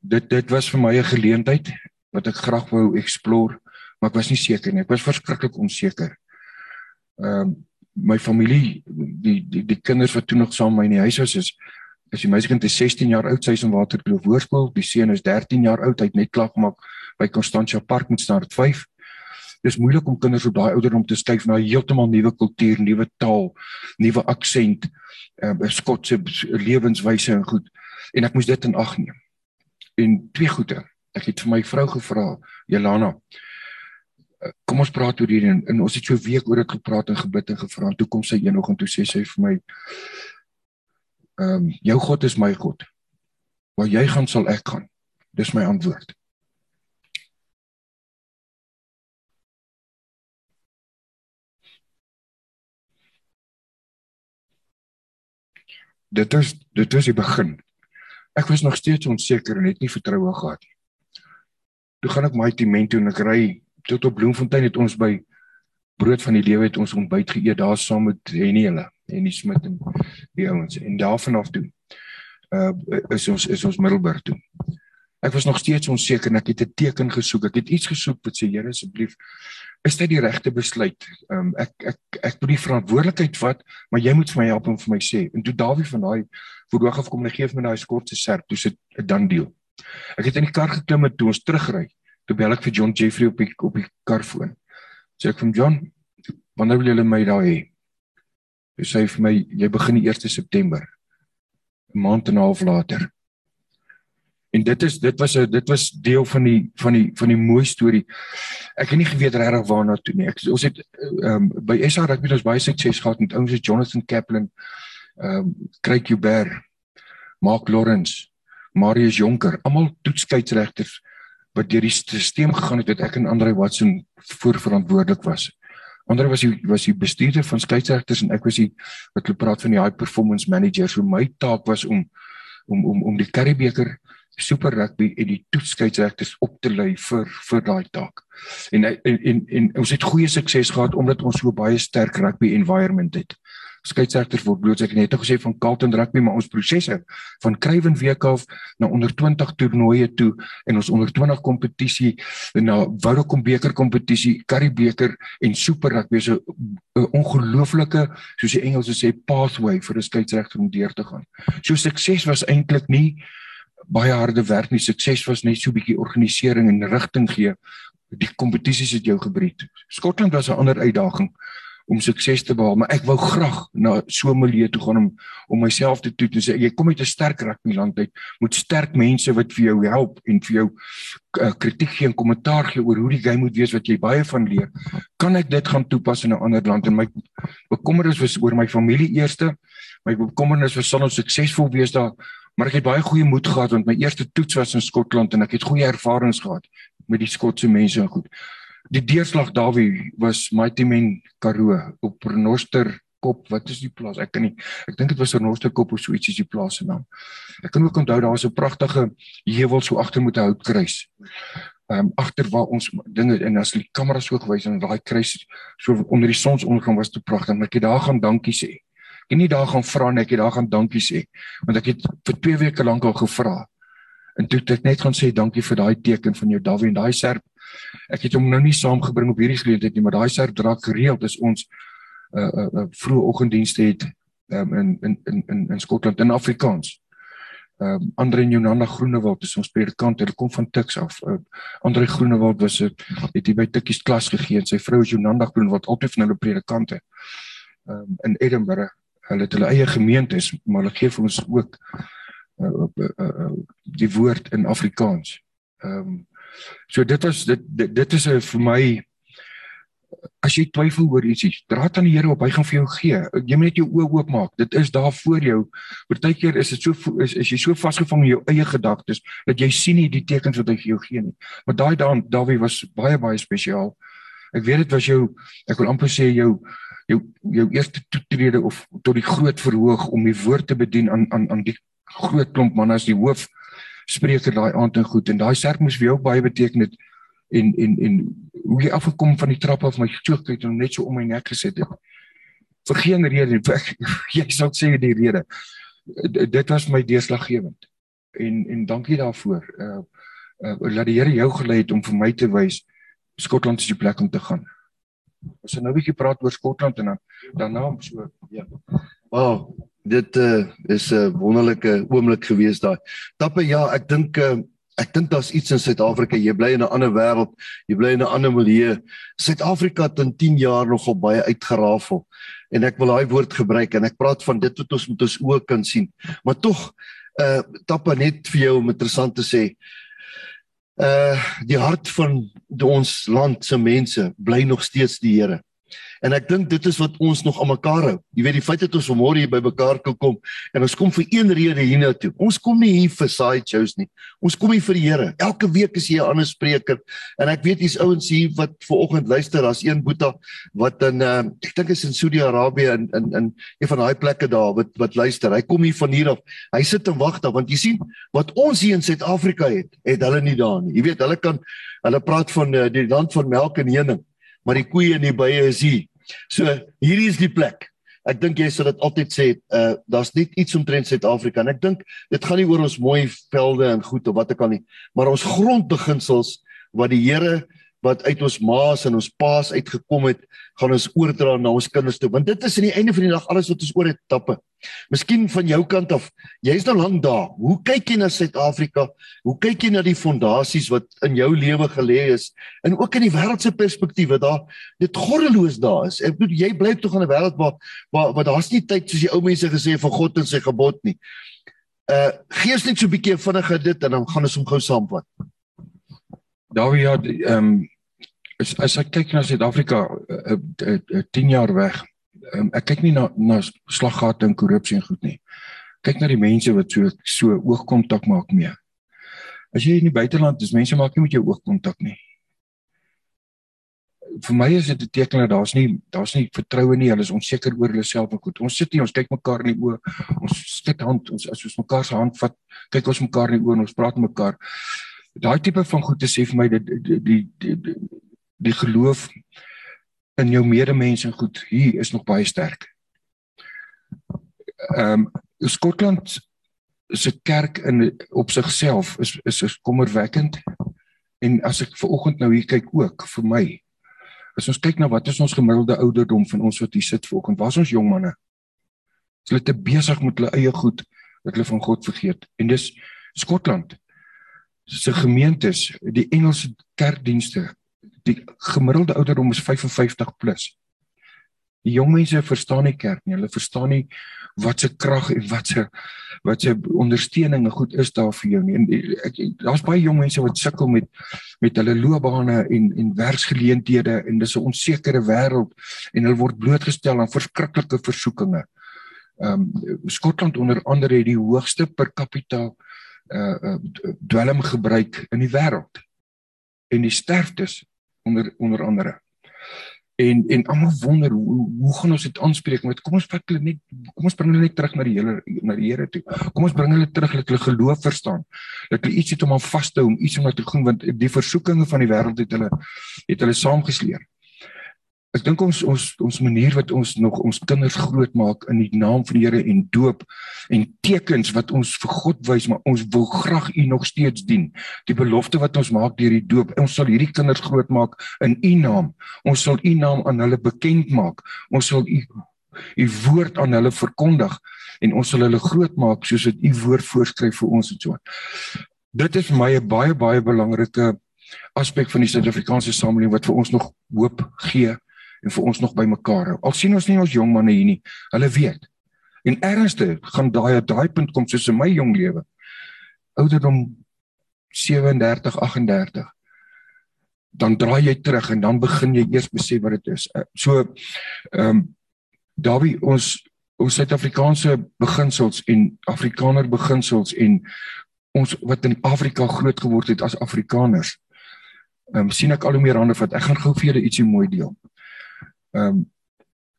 dit dit was vir my 'n geleentheid wat ek graag wou explore maar ek was nie seker nie. Ek was verskriklik onseker. Ehm uh, my familie, die die die kinders wat toe nog saam met my in die huis was is as die meisiekind is 16 jaar oud, sy is in Waterkloof Hoërskool, die seun is 13 jaar oud, hy het net klaar gemaak by Constantia Park met staat 5. Dis moeilik om kinders op daai ouderdom te skuif na heeltemal nuwe kultuur, nuwe taal, nuwe aksent, ehm uh, Skotse lewenswyse en goed. En ek moes dit in ag neem. En twee goeie. Ek het vir my vrou gevra, Jelana, kom ons praat oor hierdie en, en ons het so 'n week oor dit gepraat en gebid en gevra en toe kom sy eendag en toe sê sy vir my ehm um, jou God is my God. Waar jy gaan sal ek gaan. Dis my antwoord. Dit is dit is die begin. Ek was nog steeds onseker en het nie vertroue gehad nie. Toe gaan ek my toe en ek ry tot op Bloemfontein het ons by brood van die lewe het ons ontbyt geëet daar saam met Henny hulle en die Smit en die ouens en daarvan af toe uh is ons is ons Middelburg toe. Ek was nog steeds onseker en ek het 'n teken gesoek. Ek het iets gesoek wat sê Here asseblief is dit die regte besluit. Um ek ek ek moet die verantwoordelikheid vat, maar jy moet vir my help en vir my sê. En toe Dawie van daai voordoog af kom en gee vir my daai skortse serp, toe sit 'n dan deel. Ek het in die kar geklim en toe ons terugry. Toe bel ek vir John Jeffrey op die op die karfoon. Sê ek vir John, wanneer wil julle my daar hê? Hy sê vir my jy begin die 1 September. 'n Maand en 'n half later. En dit is dit was 'n dit was deel van die van die van die mooi storie. Ek het nie geweet regtig waarna toe nie. Ek ons het ehm um, by SA Rugby ons baie sukses gehad met ouens soos Jonathan Kaplan, ehm um, Craig Huber, Mark Lawrence, Marius Jonker, almal toetskeieregters wat deur die stelsel gegaan het dat ek en Andre Watson voorverantwoordelik was. Andre was die was die bestuurder van skeieregters en ek was die wat hulle praat van die high performance manager. So my taak was om om om om die Curriebeeker super rugby en die toetskeieregters op te lei vir vir daai taak. En, en en en ons het goeie sukses gehad omdat ons so baie sterk rugby environment het skeieregters word bloot ek net gesê van Carlton rugby maar ons prosesse van Kruiven week af na onder 20 toernooie toe en ons onder 20 kompetisie na Vodacom beker kompetisie, Currie beker en super rugby so 'n ongelooflike soos die Engelse sê pathway vir 'n skeieregter om deur te gaan. So sukses was eintlik nie baie harde werk nie. Sukses was net so 'n bietjie organisering en rigting gee. Die kompetisies het jou gebreek. Skotland was 'n ander uitdaging om sukses te behaal, maar ek wou graag na so 'n milieu toe gaan om om myself te toets en sê jy kom uit 'n sterk rugby land uit, moet sterk mense wat vir jou help en vir jou uh, kritiek gee en kommentaar gee oor hoe die game moet wees wat jy baie van leer. Kan ek dit gaan toepas in 'n ander land en my bekommernis was oor my familie eerste. My bekommernis was sal ons suksesvol wees daar, maar ek het baie goeie moed gehad want my eerste toets was in Skotland en ek het goeie ervarings gehad met die Skotse mense en goed. Die deurslag Dawie was Mighty Men Karoo op Renoster kop wat is die plaas? Ek kan nie ek dink dit was Renoster kop of so ietsie is die plaas se naam. Ek kan ook onthou daar was 'n pragtige heuwel so agter met 'n houtkruis. Ehm um, agter waar ons dinge en as die kamera so gewys en daai kruis so onder die sonsondergang was te pragtig ek het daar gaan dankie sê. Ek het nie daar gaan vra net ek het daar gaan dankie sê. Want ek het vir 2 weke lank al gevra. En toe het ek net gaan sê dankie vir daai teken van jou Dawie en daai serp Ek het hom nou nie saamgebring op hierdie geleentheid nie, maar daai serp draak gereeld is ons uh, 'n uh, uh, vroeë oggenddienste het um, in in in in Skotland in Afrikaans. Ehm um, Andre Jonanda Groenewald is ons predikant, hy kom van Tuks af. Uh, Andre Groenewald was 'n het hier by Tukkies klas gegee en sy vrou is Jonanda Groenewald, altyd van hulle predikante. Ehm um, in Edinburgh. Hulle het hulle eie gemeentes, maar hulle gee vir ons ook uh, uh, uh, uh, die woord in Afrikaans. Ehm um, So dit was dit dit, dit is 'n vir my as jy twyfel oor ietsie, draat aan die Here op, hy gaan vir jou gee. Jy moet net jou oë oopmaak. Dit is daar voor jou. Partykeer is dit so is, is jy so vasgevang in jou eie gedagtes dat jy sien nie die tekens wat hy vir jou gee nie. Maar daai daan Dawie was baie baie spesiaal. Ek weet dit was jou ek wil amper sê jou jou jou eerste toetrede of tot die groot verhoog om die woord te bedien aan aan aan die groot klomp manne as die hoof spreker daai aand en goed en daai serp moes vir jou baie beteken het en en en hoe jy afgekom van die trap af my chook het en net so om my nek gesit het. Vir geen rede jy sou sê die rede. Dit was my deurslaggewend. En en dankie daarvoor. Uh uh laat die Here jou gelei het om vir my te wys Skotland is die plek om te gaan. Ons het nou 'n bietjie praat oor Skotland en dan daarna so ja. Wow, dit uh, is 'n wonderlike oomblik gewees daai. Tappe ja, ek dink uh, ek dink daar's iets in Suid-Afrika. Jy bly in 'n ander wêreld, jy bly in 'n ander milieu. Suid-Afrika het in 10 jaar nogal baie uitgerafel. En ek wil daai woord gebruik en ek praat van dit wat ons met ons oë kan sien. Maar tog uh Tappe net vir jou om interessant te sê. Uh die hart van ons land se mense bly nog steeds die Here. En ek dink dit is wat ons nog aan mekaar hou. Jy weet die feit dat ons vanmôre hier by mekaar kan kom en ons kom vir een rede hiernatoe. Ons kom nie hier vir side shows nie. Ons kom hier vir die Here. Elke week is hier 'n ander spreker en ek weet hier's ouens hier wat ver oggend luister. Daar's een boeta wat in uh, ek dink is in Saudi-Arabië in in in een van daai plekke daar wat wat luister. Hy kom hier van hier af. Hy sit en wag daar want jy sien wat ons hier in Suid-Afrika het, het hulle nie daar nie. Jy weet hulle kan hulle praat van uh, die land van melk en honing maar die koeie en die bye is hier. So hierdie is die plek. Ek dink jy sal dit altyd sê, uh daar's net iets omtrent Suid-Afrika en ek dink dit gaan nie oor ons mooi velde en goed of wat ek al nie, maar ons grondbeginsels wat die Here wat uit ons maas en ons paas uitgekom het, gaan ons oordra na ons kinders toe. Want dit is aan die einde van die dag alles wat ons oor het tappe. Miskien van jou kant af, jy's nou lank daar. Hoe kyk jy na Suid-Afrika? Hoe kyk jy na die fondasies wat in jou lewe gelê is en ook in die wêreldse perspektief wat daar dit gorreloos daar is. Ek bedoel jy bly tog in 'n wêreld waar waar, waar daar's nie tyd soos die ou mense gesê van God en sy gebod nie. Uh gee ons net so 'n bietjie vinniger dit en dan gaan ons hom gou saamvat. Daar ja, ehm as as ek kyk na Suid-Afrika 'n uh, uh, 10 jaar weg. Um, ek kyk nie na na slaggate en korrupsie en goed nie. Kyk na die mense wat so so oogkontak maak mee. As jy in die buiteland is, mense maak nie met jou oogkontak nie. Vir my is dit 'n teken dat daar's nie daar's nie vertroue nie. Hulle is onseker oor hulle self en goed. Ons sit hier, ons kyk mekaar in die oë. Ons steek hand, ons as ons mekaar se hand vat, kyk ons mekaar in die oë en ons praat met mekaar daai tipe van goed te sê vir my dit die die die, die, die geloof in jou medemense en goed hier is nog baie sterk. Ehm um, Skotland se kerk in op sigself is is is kommerwekkend en as ek ver oggend nou hier kyk ook vir my as ons kyk na wat is ons gemiddelde ouderdom van ons wat hier sit ver oggend was ons jong manne hulle te besig met hulle eie goed dat hulle van God vergeet en dis Skotland se gemeentes, die Engelse kerkdienste, die gemiddelde ouderdom is 55 plus. Die jong mense verstaan nie kerk nie. Hulle verstaan nie wat se krag en wat se wat se ondersteuning goed is daar vir jou nie. En daar's baie jong mense wat sukkel met met hulle loopbane en en werksgeleenthede en dis 'n onsekere wêreld en hulle word blootgestel aan verskriklike versoekinge. Ehm um, Skotland onder andere het die hoogste per capita uh, uh dwelm gebruik in die wêreld. En die sterftes onder onder andere. En en almal wonder hoe hoe gaan ons dit aanspreek? Met kom ons vat hulle net kom ons bring hulle net terug na die hele na die Here toe. Kom ons bring hulle terug dat hulle geloof verstaan dat hulle iets het om aan vas te hou om iets om te doen want die versoekinge van die wêreld het hulle het hulle saamgesleer Ek dink ons ons ons manier wat ons nog ons kinders grootmaak in die naam van die Here en doop en tekens wat ons vir God wys maar ons wil graag U nog steeds dien. Die belofte wat ons maak deur die doop, ons sal hierdie kinders grootmaak in U naam. Ons sal U naam aan hulle bekend maak. Ons sal U U woord aan hulle verkondig en ons sal hulle grootmaak soos dit U woord voorskryf vir ons en so. Dit is my 'n baie baie belangrike aspek van die Suid-Afrikaanse samelewing wat vir ons nog hoop gee en vir ons nog bymekaar hou. Al sien ons nie ons jong manne hier nie. Hulle weet. En ernstig gaan daai daai punt kom soos in my jong lewe. Ouderdom 37, 38. Dan draai jy terug en dan begin jy eers besef wat dit is. Eh, so ehm um, Dawie ons ons Suid-Afrikaanse beginsels en Afrikaner beginsels en ons wat in Afrika groot geword het as Afrikaners. Ehm um, sien ek al hoe meer hande vat. Ek gaan gou vir julle ietsie mooi deel. Ehm um,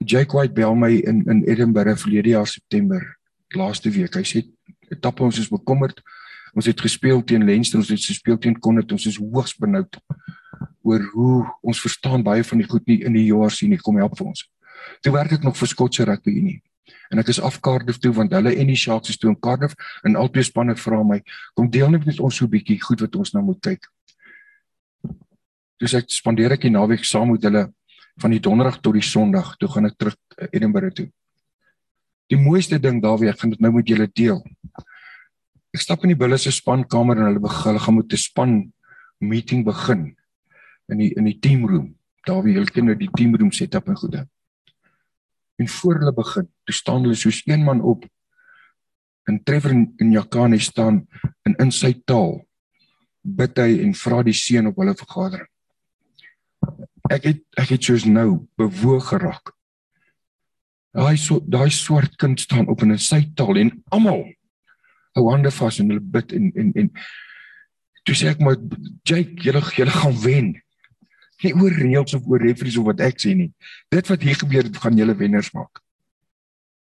Jake White bel my in in Edinburgh verlede jaar September laaste week. Hy sê etappe ons is bekommerd. Ons het gespeel teen Leinster, ons het gespeel teen Connacht, ons is hoogs benoud oor hoe ons verstaan baie van die goed nie in die JRC nie. Kom help vir ons. Toe werk ek nog vir Skotse Rugby Unie. En ek is af Cardiff toe want hulle en die Sharks is toe in Cardiff en albei spanne vra my kom deel net met ons so 'n bietjie goed wat ons nou moet kyk. Dus ek spandeer ek die naweek saam met hulle van die donderdag tot die sonderdag toe gaan ek terug eh, Edinburgh toe. Die mooiste ding daar weer, ek gaan dit nou met julle deel. Ek stap in die bulle se spankamer en hulle begin hulle gaan met 'n span meeting begin in die in die team room. Daar wie hulle kinders die team room set up en goede. En voor hulle begin, toe staan hulle soos een man op en Trevor en Jakane staan in in sy taal bid hy en vra die seën op hulle vergadering ek het ek het soos nou bewoog geraak. Daai so daai swart kind staan op in sy taal en almal hou hande vas en hulle bid en en en toe sê ek maar Jake, julle julle gaan wen. Nie oor reëls of oor referees of wat ek sê nie. Dit wat hier gebeur het, gaan julle wenners maak.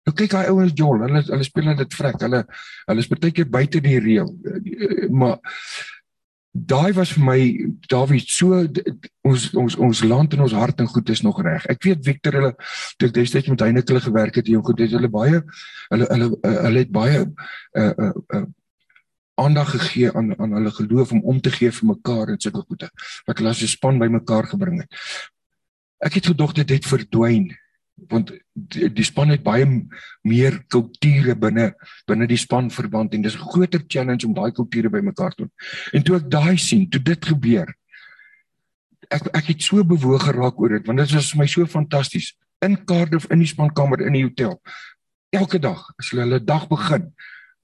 Nou kyk daai ouens jol, hulle hulle speel net vrek. Hulle hulle is baie keer buite die reël. Maar daai was vir my Dawie so ons ons ons land en ons hart en goed is nog reg. Ek weet Victor hulle toe ek destyds met Heineke hulle gewerk het, jy goed het hulle baie hulle hulle hulle het baie uh uh, uh aandag gegee aan aan hulle geloof om om te gee vir mekaar en sulke goede wat hulle as 'n span bymekaar gebring het. Ek het gedog dit het verdwyn want die, die span het baie meer kulture binne binne die span verband en dis 'n groter challenge om daai kulture bymekaar te doen. En toe ek daai sien, toe dit gebeur, ek ek het so bewoog geraak oor dit want dit was vir my so fantasties in Cardiff in die spankamer in die hotel. Elke dag as hulle hulle dag begin,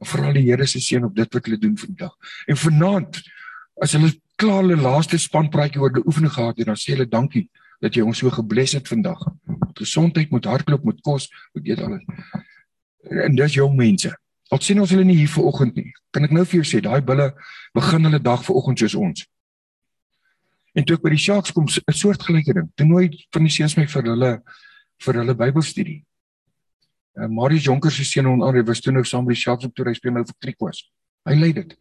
vra die Here se seën op dit wat hulle doen vir die dag. En vanaand as hulle klaar hulle laaste spanpraatjie oor die oefening gehad het, dan sê hulle dankie dat jy ons so gebless het vandag. Met gesondheid, met hardloop, met kos, met eet alles. En dis jong mense. Al sien ons hulle nie hier vanoggend nie. Kan ek nou vir jou sê, daai bulle begin hulle dag vanoggend soos ons. En toe ek by die Sharks kom, 'n soortgelyke ding. Toe nooi van die seuns my vir hulle vir hulle Bybelstudie. En uh, Marius Jonker se seun en Andre was toe nou saam by die Sharks op toe hy speel nou vir Kriekwas. Hy lei dit.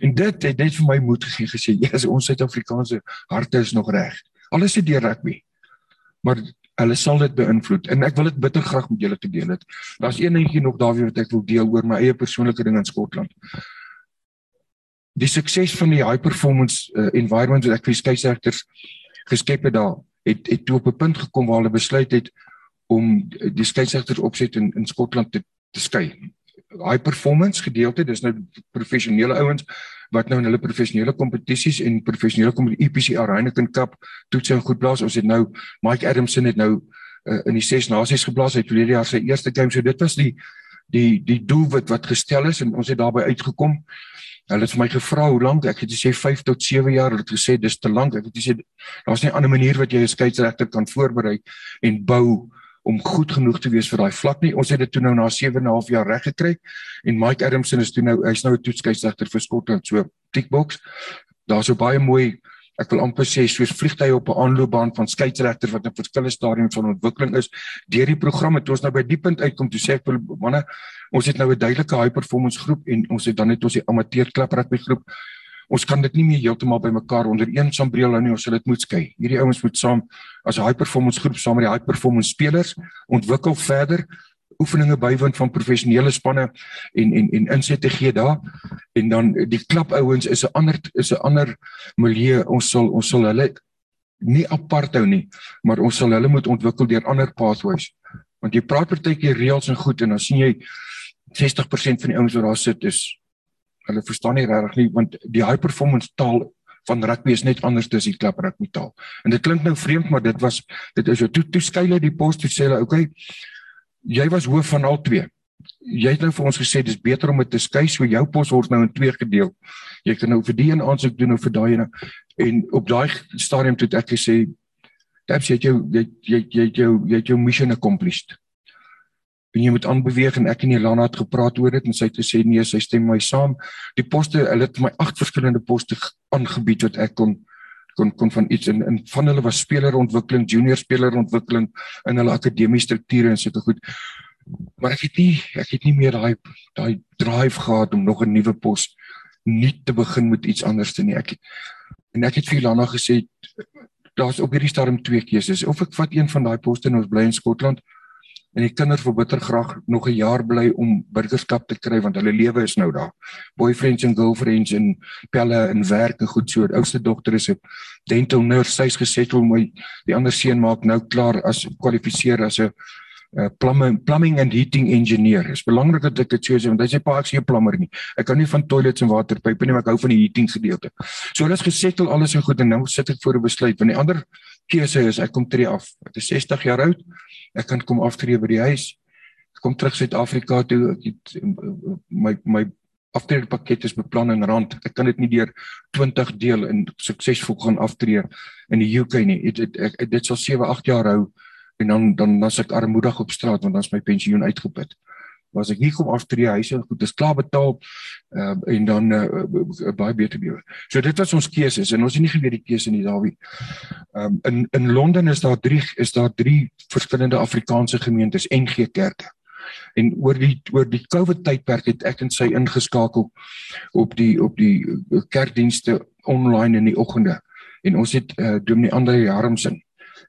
En dit het net vir my moed gegee gesê, "Ja, ons Suid-Afrikaanse harte is nog reg." Alles is deur rugby. Maar hulle sal dit beïnvloed en ek wil dit bitter graag met julle te deel het. Daar's een dingetjie nog daaroor wat ek wil deel oor my eie persoonlike ding in Skotland. Die sukses van die high performance uh, environment wat ek vir skeieregters geskep het daar het het toe op 'n punt gekom waar hulle besluit het om die skeieregters opset in in Skotland te te skei. High performance gedeelte, dis nou professionele ouens wat nou in hulle professionele kompetisies en professionele kompetisie IPC Heineken Cup toets en goed blaas. Ons het nou Mike Adamson het nou uh, in die ses nasies geblaas het verlede jaar sy eerste game. So dit was die die die doelwit wat gestel is en ons het daarbey uitgekom. Hulle het vir my gevra hoe lank ek het gesê 5 tot 7 jaar. Hulle het gesê dis te lank. Ek het gesê daar's nie 'n ander manier wat jy 'n skeieregter kan voorberei en bou om goed genoeg te wees vir daai vlak nie. Ons het dit toe nou na 7 en 'n half jaar reg gekry en Mike Adamson is toe nou hy's nou 'n toetskeieregter vir Skotland so tickbox. Daar's so baie mooi ek wil amper sê soos vliegtye op 'n aanloopbaan van skeieregters wat in verskillende stadiums van ontwikkeling is. Deur die programme toe ons nou by die punt uitkom toe sê ek wil manne ons het nou 'n duidelike high performance groep en ons het dan net ons die amateur klap rugby groep. Ons kan dit nie meer heeltemal bymekaar onder een sambreel hou nie, ons sal dit moet skei. Hierdie ouens moet saam as 'n high performance groep saam met die high performance spelers ontwikkel verder oefeninge bywoon van professionele spanne en en en insette gee daar. En dan die klapouens is 'n ander is 'n ander milieu. Ons sal ons sal hulle nie apart hou nie maar ons sal hulle moet ontwikkel deur ander pathways. Want jy praat partykeer reëls en goed en dan sien jy 60% van die ouens wat daar sit is hulle verstaan nie regtig nie want die high performance taal van rugby is net anders as die klap rugby taal en dit klink nou vreemd maar dit was dit is so toe toe skei hulle die pos toe sê hulle okay jy was hoof van al twee. Jy het nou vir ons gesê dis beter om dit te skei so jou pos word nou in twee gedeel. Jy kan nou vir die een aansoek doen of vir daai een en op daai stadium toe ek gesê Taps jy jou jy jy jy jou jy jou mission accomplished. En jy moet aanbeweeg en ek en Elana het gepraat oor dit en sy het gesê nee, sy stem my saam. Die poste, hulle het my agt verskillende poste aangebied wat ek kon kon kon van iets in in van hulle was spelerontwikkeling, junior spelerontwikkeling in hulle akademiese strukture en sulke goed. Maar ek het nie ek het nie meer daai daai drive gehad om nog 'n nuwe pos nie te begin met iets anders te nie. Ek en ek het vir Lana gesê daar's op hierdie stadium twee keuses. Of ek vat een van daai poste en ons bly in Skotland en die kinders wil bitter graag nog 'n jaar bly om burgerskap te kry want hulle lewe is nou daar. Boyfriends en girlfriends en pelle en werk en goed so. Die oudste dogter is 'n dental nurse, sy's gesettel my die ander seun maak nou klaar as kwalifiseer as 'n uh, plumbing plumbing and heating engineer. Dit is belangrik dat ek dit so sê want hy sê pa ek sien 'n plumber nie. Ek kan nie van toilets en waterpype nie, maar ek hou van die heating gedeelte. So hulle is gesettel alles en goed en nou sit ek voor 'n besluit want die ander keuse is ek kom tree af. Ek is 60 jaar oud ek kan kom aftree by die huis. Ek kom terug Suid-Afrika toe. Ek het my my aftrede pakket is beplan in rand. Ek kan dit nie deur 20 deel en suksesvol gaan aftree in die UK nie. Dit ek dit sal 7, 8 jaar hou en dan dan as ek armoedig op straat want dan is my pensioen uitgeput was ek hier kom aftree huise goed dis klaar betaal uh, en dan uh, baie beter lewe. So dit was ons keuses en ons het nie geweet die keuse nie Dawie. Um, in in Londen is daar drie is daar drie verskillende Afrikaanse gemeentes NG kerke. En oor die oor die COVID tydperk het ek en sy ingeskakel op die op die kerkdienste online in die oggende. En ons het uh, Dominee Andre Jarmsen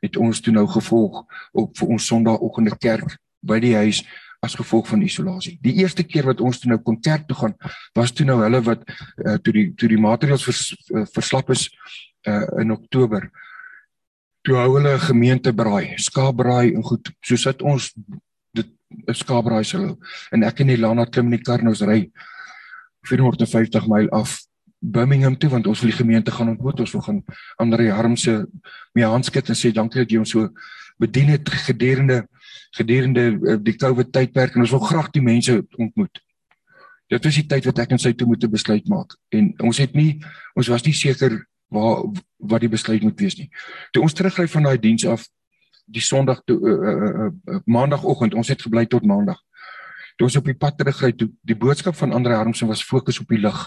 het ons toe nou gevolg op vir ons Sondagoggende kerk by die huis as gevolg van isolasie. Die eerste keer wat ons toe nou kon kerk toe gaan, was toe nou hulle wat uh, toe die toe die materiaal vers, uh, verslap is uh, in Oktober. Toe hou hulle gemeente braai, skaapbraai en goed. So sit ons dit skaapbraai sou en ek en Elana klim in die kar en ons ry 450 myl af Birmingham toe want ons wil die gemeente gaan ontmoet. Ons wil gaan Andre Harmse mee handskit en sê dankie dat jy ons so bedien het gedurende gedurende uh, die COVID tydperk en ons wil graag die mense ontmoet. Dit was die tyd wat ek en sy toe moet 'n besluit maak en ons het nie ons was nie seker waar wat die besluit moet wees nie. Toe ons terugry van daai diens af die Sondag toe uh, uh, uh, maandagooggend, ons het gebly tot maandag. Toe ons op die pad terugry toe die boodskap van Andre Harmsen was fokus op die lig.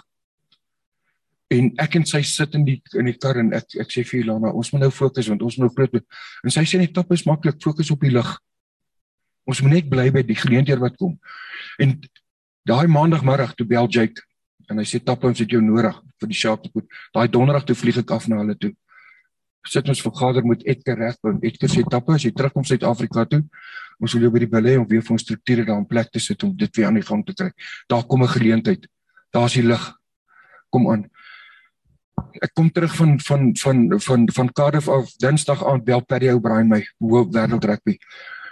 En ek en sy sit in die in die kar en ek ek sê vir Ilana, ons moet nou fokus want ons moet nou groot en sy sê net top is maklik fokus op die lig. Ons moet net bly by die geleenthede wat kom. En daai maandagmiddag toe bel Jake en hy sê tappe ons het jou nodig vir die sharp goed. Daai donderdag toe vlieg ek af na hulle toe. Sit ons vergader met Edgar Regburg. Edgar sê tappe as jy terugkom Suid-Afrika toe, ons wil jou by die belê om weer vir ons strukture daar in plek te sit om dit weer aan die gang te kry. Daar kom 'n geleentheid. Daar's die lig. Kom aan. Ek kom terug van van van van van Cardiff af Dinsdag aand bel Paddy O'Brien my hoof wêreld rugby.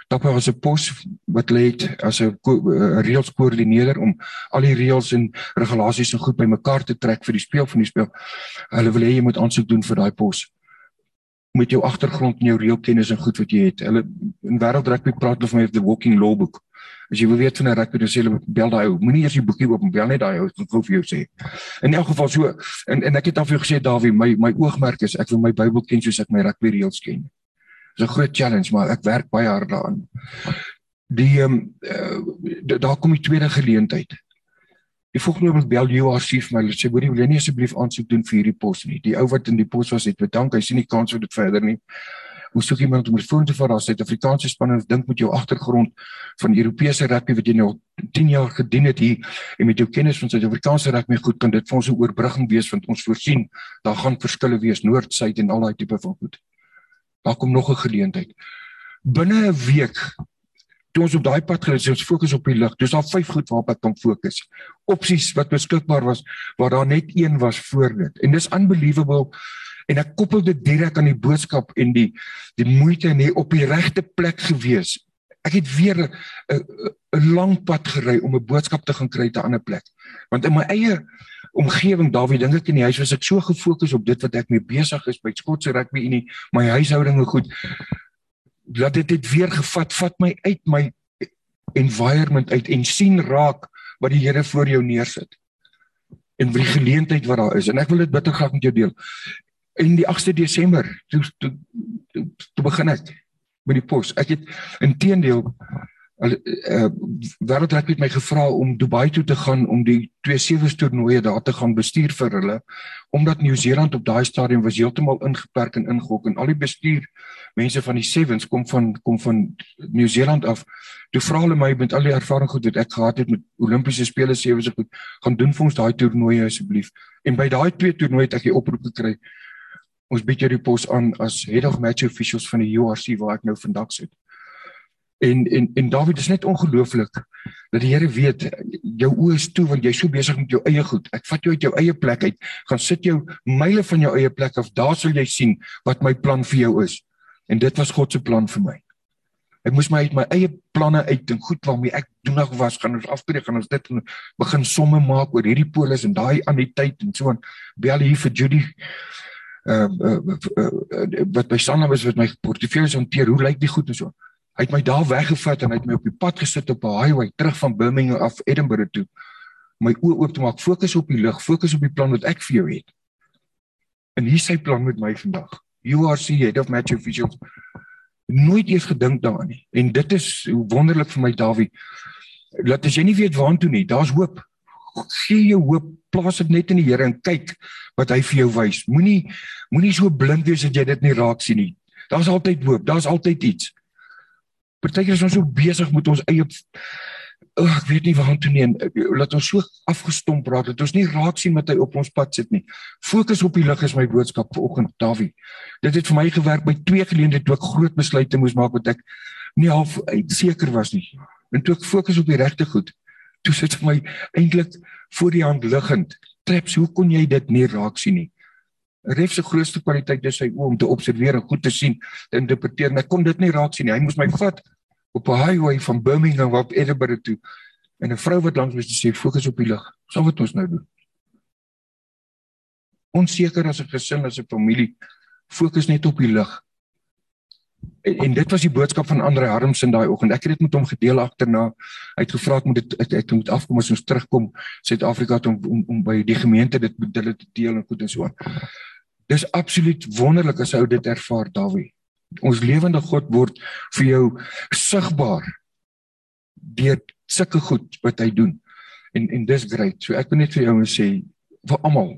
Dapper was 'n pos wat lê as 'n reëls koördineerder om al die reëls en regulasies so goed bymekaar te trek vir die speel van die speel. Hulle wil hê jy moet aansoek doen vir daai pos. met jou agtergrond en jou reëlkennis en goed wat jy het. Hulle in wêreld rugby praat hulle van the walking law book. As jy wil weet van 'n rugby, dan sê hulle bel daai ou. Moenie eers die boekie oop bel net daai ou. Ek wil vir jou sê. In elk geval so en en ek het al vir jou gesê Dawie, my my oogmerk is ek wil my Bybel ken soos ek my rugby reëls ken. Dis 'n groot challenge, maar ek werk baie hard daaraan. Die ehm um, uh, daar kom die tweede geleentheid. Die volgende oomblik bel URC vir my. Hulle sê: "Hoorie, wil jy nie asseblief aansoek doen vir hierdie pos nie?" Die ou wat in die pos was het bedank. Hy sien nie kans vir dit verder nie. Hoe soek iemand om die foon te vat as Suid-Afrikaanse span en dink met jou agtergrond van Europese rugby wat jy nou 10 jaar gedien het hier en met jou kennis van Suid-Afrikaanse rugby goed kan dit vir ons 'n oorbrugging wees want ons voorsien daar gaan verskille wees noord, suid en al daai tipe van goed. Daar kom nog 'n geleentheid. Binne 'n week toe ons op daai pad gery het, ons fokus op die lig. Dis al vyf goed waarop ek kan fokus. Opsies wat beskikbaar was waar daar net een was voor dit. En dis unbelievable en ek koppel dit direk aan die boodskap en die die moeite en die op die regte plek gewees. Ek het weer 'n 'n lang pad gery om 'n boodskap te gaan kry te 'n ander plek. Want in my eie omgewing Dawie dink ek in die huis was ek so gefokus op dit wat ek mee besig is by Skotse rugby unie, my huishouding en goed dat dit het weer gevat vat my uit my environment uit en sien raak wat die Here voor jou neersit en vir die geleentheid wat daar is en ek wil dit bitter graag met jou deel en die 8de Desember toe toe, toe, toe begin ek met die pos ek het intedeel Hulle uh, wêreldrek het my gevra om Dubai toe te gaan om die twee sewe toernooie daar te gaan bestuur vir hulle omdat Nieu-Seeland op daai stadium was heeltemal ingeperk en ingehok en al die bestuur mense van die sevens kom van kom van Nieu-Seeland af. Toe vra hulle my met al die ervaring goed wat ek gehad het met Olimpiese spele sevens goed gaan doen vir ons daai toernooie asseblief. En by daai twee toernooie het ek die oproep gekry. Ons bied jou die pos aan as head of match officials van die URC waar ek nou vandag sit. En en en Dawid is net ongelooflik dat die Here weet jou oë is toe want jy's so besig met jou eie goed. Ek vat jou uit jou eie plek uit. Gaan sit jou myle van jou eie plek af. Daar sal jy sien wat my plan vir jou is. En dit was God se plan vir my. Ek moes my uit my eie planne uit en goed waarmee ek doenig was, gaan ons afbreek, gaan ons dit begin somme maak oor hierdie polis en daai aan die tyd en so aan. Bel hier vir Judy. Uh, uh, uh, uh wat by Sanna was wat my portefeuille hanteer. Hoe lyk die goed en so? Hy het my daar weggevat en hy het my op die pad gesit op 'n highway terug van Birmingham af Edinburgh toe. My oë oop te maak, fokus op die lig, fokus op die plan wat ek vir jou het. En hier sy plan met my vandag. You are see head of match officials. Nooit eers gedink daaraan nie. En dit is hoe wonderlik vir my Dawie. Laat as jy nie weet waartoe nie, daar's hoop. Gee jou hoop, plaas dit net in die Here en kyk wat hy vir jou wys. Moenie moenie so blind wees dat jy dit nie raak sien nie. Daar's altyd hoop, daar's altyd iets. Partykeer is ons so besig met ons eie oh, ek weet nie waar toe nie en eh, laat ons so afgestomp raak dat ons nie raak sien wat hy op ons pad sit nie. Fokus op die lig is my boodskap vanoggend, Dawie. Dit het vir my gewerk by twee geleenthede toe ek groot besluite moes maak wat ek nie half seker was nie. En toe ek fokus op die regte goed, toe sit vir my eintlik voor die hand liggend. Traps, hoe kon jy dit nie raak sien nie? Ref se grootste kwaliteit is sy oom om te observeer en goed te sien, te interpreteer. En ek kon dit nie raak sien nie. Hy moes my vat op 'n highway van Birmingham op Edinburgh toe. En 'n vrou wat langs was sê fokus op die lig. Sal wat ons nou doen. Onseker as 'n gesin, as 'n familie, fokus net op die lig. En, en dit was die boodskap van Andre Harms in daai oggend. Ek het dit met hom gedeel agterna. Hy het gevra ek moet dit ek, ek moet afkom as ons terugkom Suid-Afrika om, om om by die gemeente dit met hulle te deel en goed en so aan. Dis absoluut wonderlik as jy dit ervaar, Dawie. Ons lewende God word vir jou sigbaar deur sulke goed wat hy doen. En en dis great. So ek wil net vir jou sê vir almal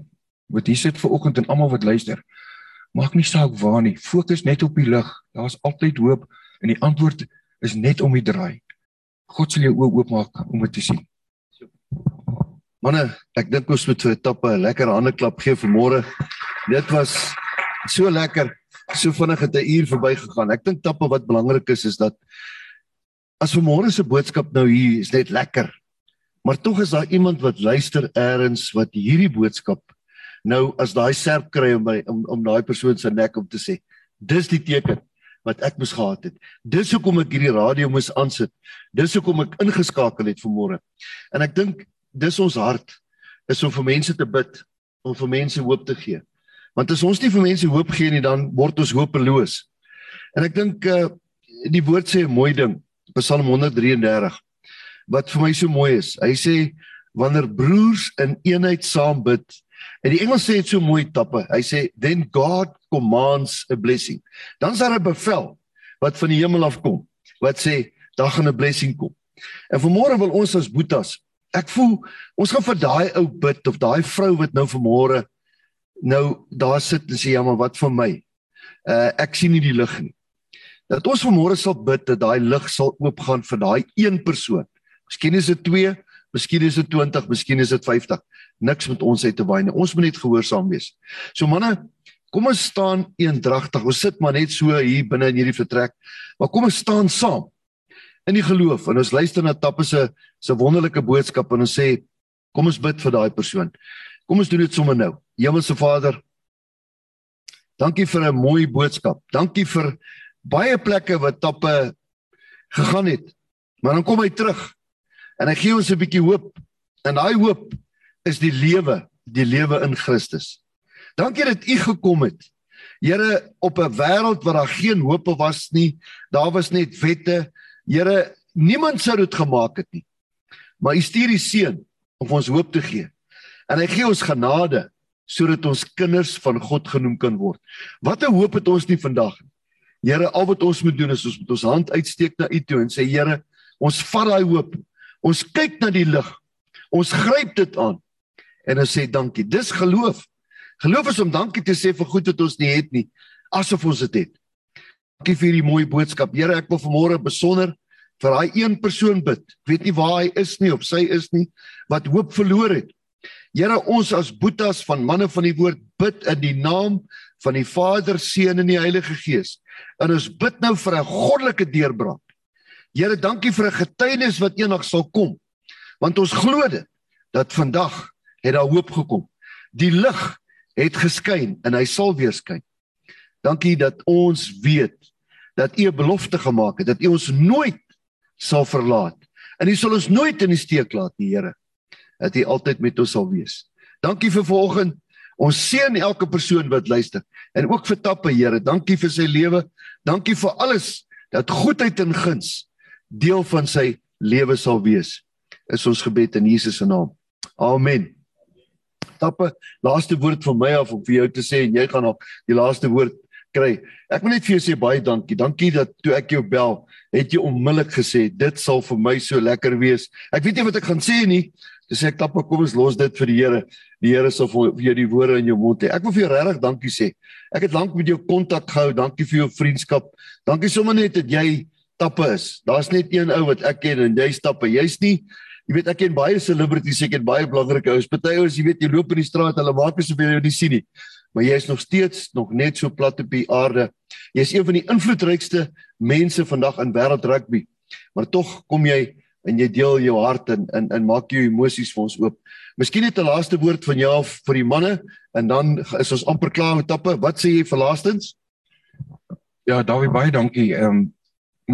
wat hier sit ver oggend en almal wat luister. Maak nie saak waar nie. Fokus net op die lig. Daar's altyd hoop en die antwoord is net om die draai. God sal jou oë oopmaak om dit te sien. Manne, ek dink ons moet vir 'n tappe 'n lekker hande klap gee vir môre. Dit was so lekker. So vinnig het 'n uur verbygegaan. Ek dink tappe wat belangrik is is dat as vanmôre se boodskap nou hier is net lekker. Maar tog is daar iemand wat luister eers wat hierdie boodskap nou as daai serp kry om by om, om daai persoon se nek om te sê. Dis die teken wat ek moes gehad het. Dis hoekom ek hierdie radio moes aansit. Dis hoekom ek ingeskakel het vanmôre. En ek dink dis ons hart is om vir mense te bid, om vir mense hoop te gee. Want as ons nie vir mense hoop gee nie, dan word ons hopeloos. En ek dink uh die woord sê 'n mooi ding, Psalm 133 wat vir my so mooi is. Hy sê wanneer broers in eenheid saam bid, en die Engels sê dit so mooi tappe. Hy sê then God commands a blessing. Dan is daar 'n bevel wat van die hemel af kom wat sê daar gaan 'n blessing kom. En vanmôre wil ons as boetas, ek voel ons gaan vir daai ou bid of daai vrou wat nou vanmôre nou daar sit en sê ja, maar wat vir my? Uh ek sien nie die lig nie. Dat ons vanmôre sal bid dat daai lig sal oopgaan vir daai een persoon. Miskien is dit 2, miskien is dit 20, miskien is dit 50. Niks met ons uit te waai nie. Ons moet net gehoorsaam wees. So manne, kom ons staan eendragtig. Ons sit maar net so hier binne in hierdie vertrek. Maar kom ons staan saam in die geloof en ons luister na Tappe se se wonderlike boodskap en ons sê kom ons bid vir daai persoon. Kom ons doen dit sommer nou. Hemelse Vader, dankie vir 'n mooi boodskap. Dankie vir baie plekke wat Tappe gegaan het. Maar dan kom hy terug en hy gee ons 'n bietjie hoop. En daai hoop is die lewe, die lewe in Christus. Dankie dat u gekom het. Here op 'n wêreld waar daar geen hoop was nie, daar was net wette, Here, niemand sou dit gemaak het nie. Maar U stuur die seun om ons hoop te gee. En hy gee ons genade sodat ons kinders van God genoem kan word. Wat 'n hoop het ons nie vandag nie. Here, al wat ons moet doen is ons moet ons hand uitsteek na U toe en sê Here, ons vat daai hoop. Ons kyk na die lig. Ons gryp dit aan. En ons sê dankie. Dis geloof. Geloof is om dankie te sê vir goed wat ons nie het nie, asof ons dit het. Dankie vir hierdie mooi boodskap. Here, ek wil vanmôre besonder vir daai een persoon bid. Ek weet nie waar hy is nie of sy is nie wat hoop verloor het. Here, ons as boetas van manne van die woord bid in die naam van die Vader, Seun en die Heilige Gees. En ons bid nou vir 'n goddelike deurbraak. Here, dankie vir 'n getuienis wat eendag sal kom. Want ons glo dit dat vandag het daar hoop gekom. Die lig het geskyn en hy sal weer skyn. Dankie dat ons weet dat U 'n belofte gemaak het dat U ons nooit sal verlaat. En U sal ons nooit in die steek laat, die Here. Dat U altyd met ons sal wees. Dankie vir vanoggend. Ons seën elke persoon wat luister en ook vir Tappe, Here. Dankie vir sy lewe. Dankie vir alles dat goedheid en guns deel van sy lewe sal wees. Is ons gebed in Jesus se naam. Amen. Tappe, laaste woord van my af om vir jou te sê en jy gaan nog die laaste woord kry. Ek wil net vir jou sê baie dankie. Dankie dat toe ek jou bel, het jy onmiddellik gesê dit sal vir my so lekker wees. Ek weet nie wat ek gaan sê nie. Dis ek tap kom ons los dit vir die Here. Die Here sal vir jou die woorde in jou mond hê. Ek wil vir jou regtig dankie sê. Ek het lank met jou kontak gehou. Dankie vir jou vriendskap. Dankie sommer net dat jy tappe is. Daar's net een ou wat ek ken en jy stappe. Jy's nie Jy weet ek ken baie celebrities, ek ken baie belangrike ouens. Party ouens, jy weet jy loop in die straat, hulle maak asof jy jou nie sien nie maar jy is nog steeds nog net so plat op die aarde. Jy is een van die invloedrykste mense vandag in wêreld rugby. Maar tog kom jy en jy deel jou hart en en en maak jou emosies vir ons oop. Miskien net 'n laaste woord van jou vir die manne en dan is ons amper klaar met tappe. Wat sê jy vir laastens? Ja, Dawie baie dankie. Ehm um,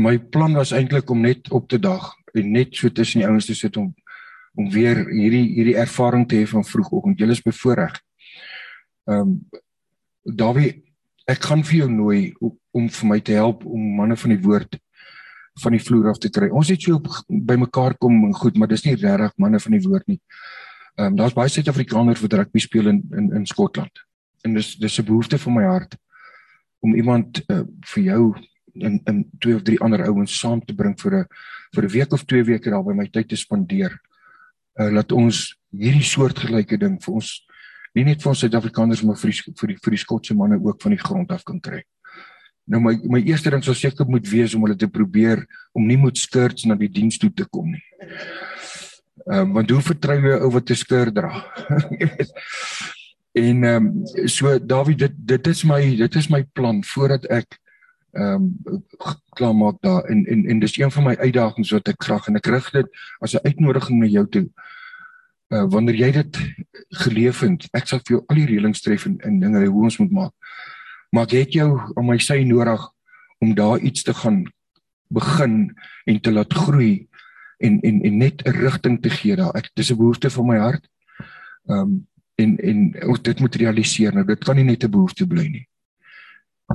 my plan was eintlik om net op te dag en net so tussen die ouens te sit om om weer hierdie hierdie ervaring te hê van vroegoggend. Julle is bevoorreg. Ehm um, Dawie, ek gaan vir jou nooi om vir my te help om manne van die woord van die vloer af te kry. Ons het so bymekaar kom en goed, maar dis nie regtig manne van die woord nie. Ehm um, daar's baie Suid-Afrikaners wat rugby speel in in in Skotland. En dis dis 'n behoefte van my hart om iemand uh, vir jou en en twee of drie ander ouens saam te bring vir 'n vir 'n week of twee weke daar by my tyd te spandeer. Uh laat ons hierdie soortgelyke ding vir ons nie net vir ons Suid-Afrikaners maar vir die, vir die vir die Skotse manne ook van die grond af kan kry. Nou my my eerste ding sou seker moet wees om hulle te probeer om nie moet skirts na die diens toe te kom nie. Ehm um, want hoe vertrou jy ou wat 'n skirt dra? en ehm um, so Dawie dit dit is my dit is my plan voordat ek ehm um, klaar maak daar en en en dis een van my uitdagings wat ek graag en ek rig dit as 'n uitnodiging na jou toe uh, wanneer jy dit geleef het, ek sal vir jou al die reëlings tref en, en dinge hoe ons moet maak. Maar ek het jou om my sy nodig om daar iets te gaan begin en te laat groei en en en net 'n rigting te gee daar. Ek dis 'n behoefte van my hart. Ehm um, en en ons dit moet realiseer. Nou dit kan nie net 'n behoefte bly nie.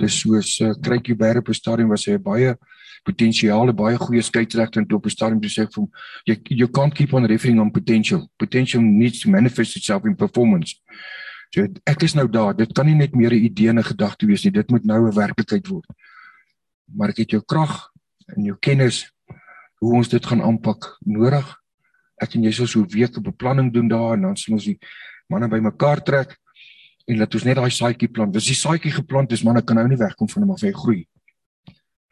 Dis soos uh, Krykie Berg op 'n stadium was hy baie potensiaal, baie goeie skeieregter en op 'n stadium toe sê ek vir hom you, you can't keep on referring on potential. Potential needs to manifest itself in performance. So ek is nou daar. Dit kan nie net meer 'n idee en 'n gedagte wees nie. Dit moet nou 'n werklikheid word. Maar ek het jou krag en jou kennis hoe ons dit gaan aanpak nodig. Ek en jy sal so 'n week 'n beplanning doen daar en dan sal ons die manne bymekaar trek en laat ons net daai saadjie plant. As die saadjie geplant is, manne kan nou nie wegkom van hom af hy groei.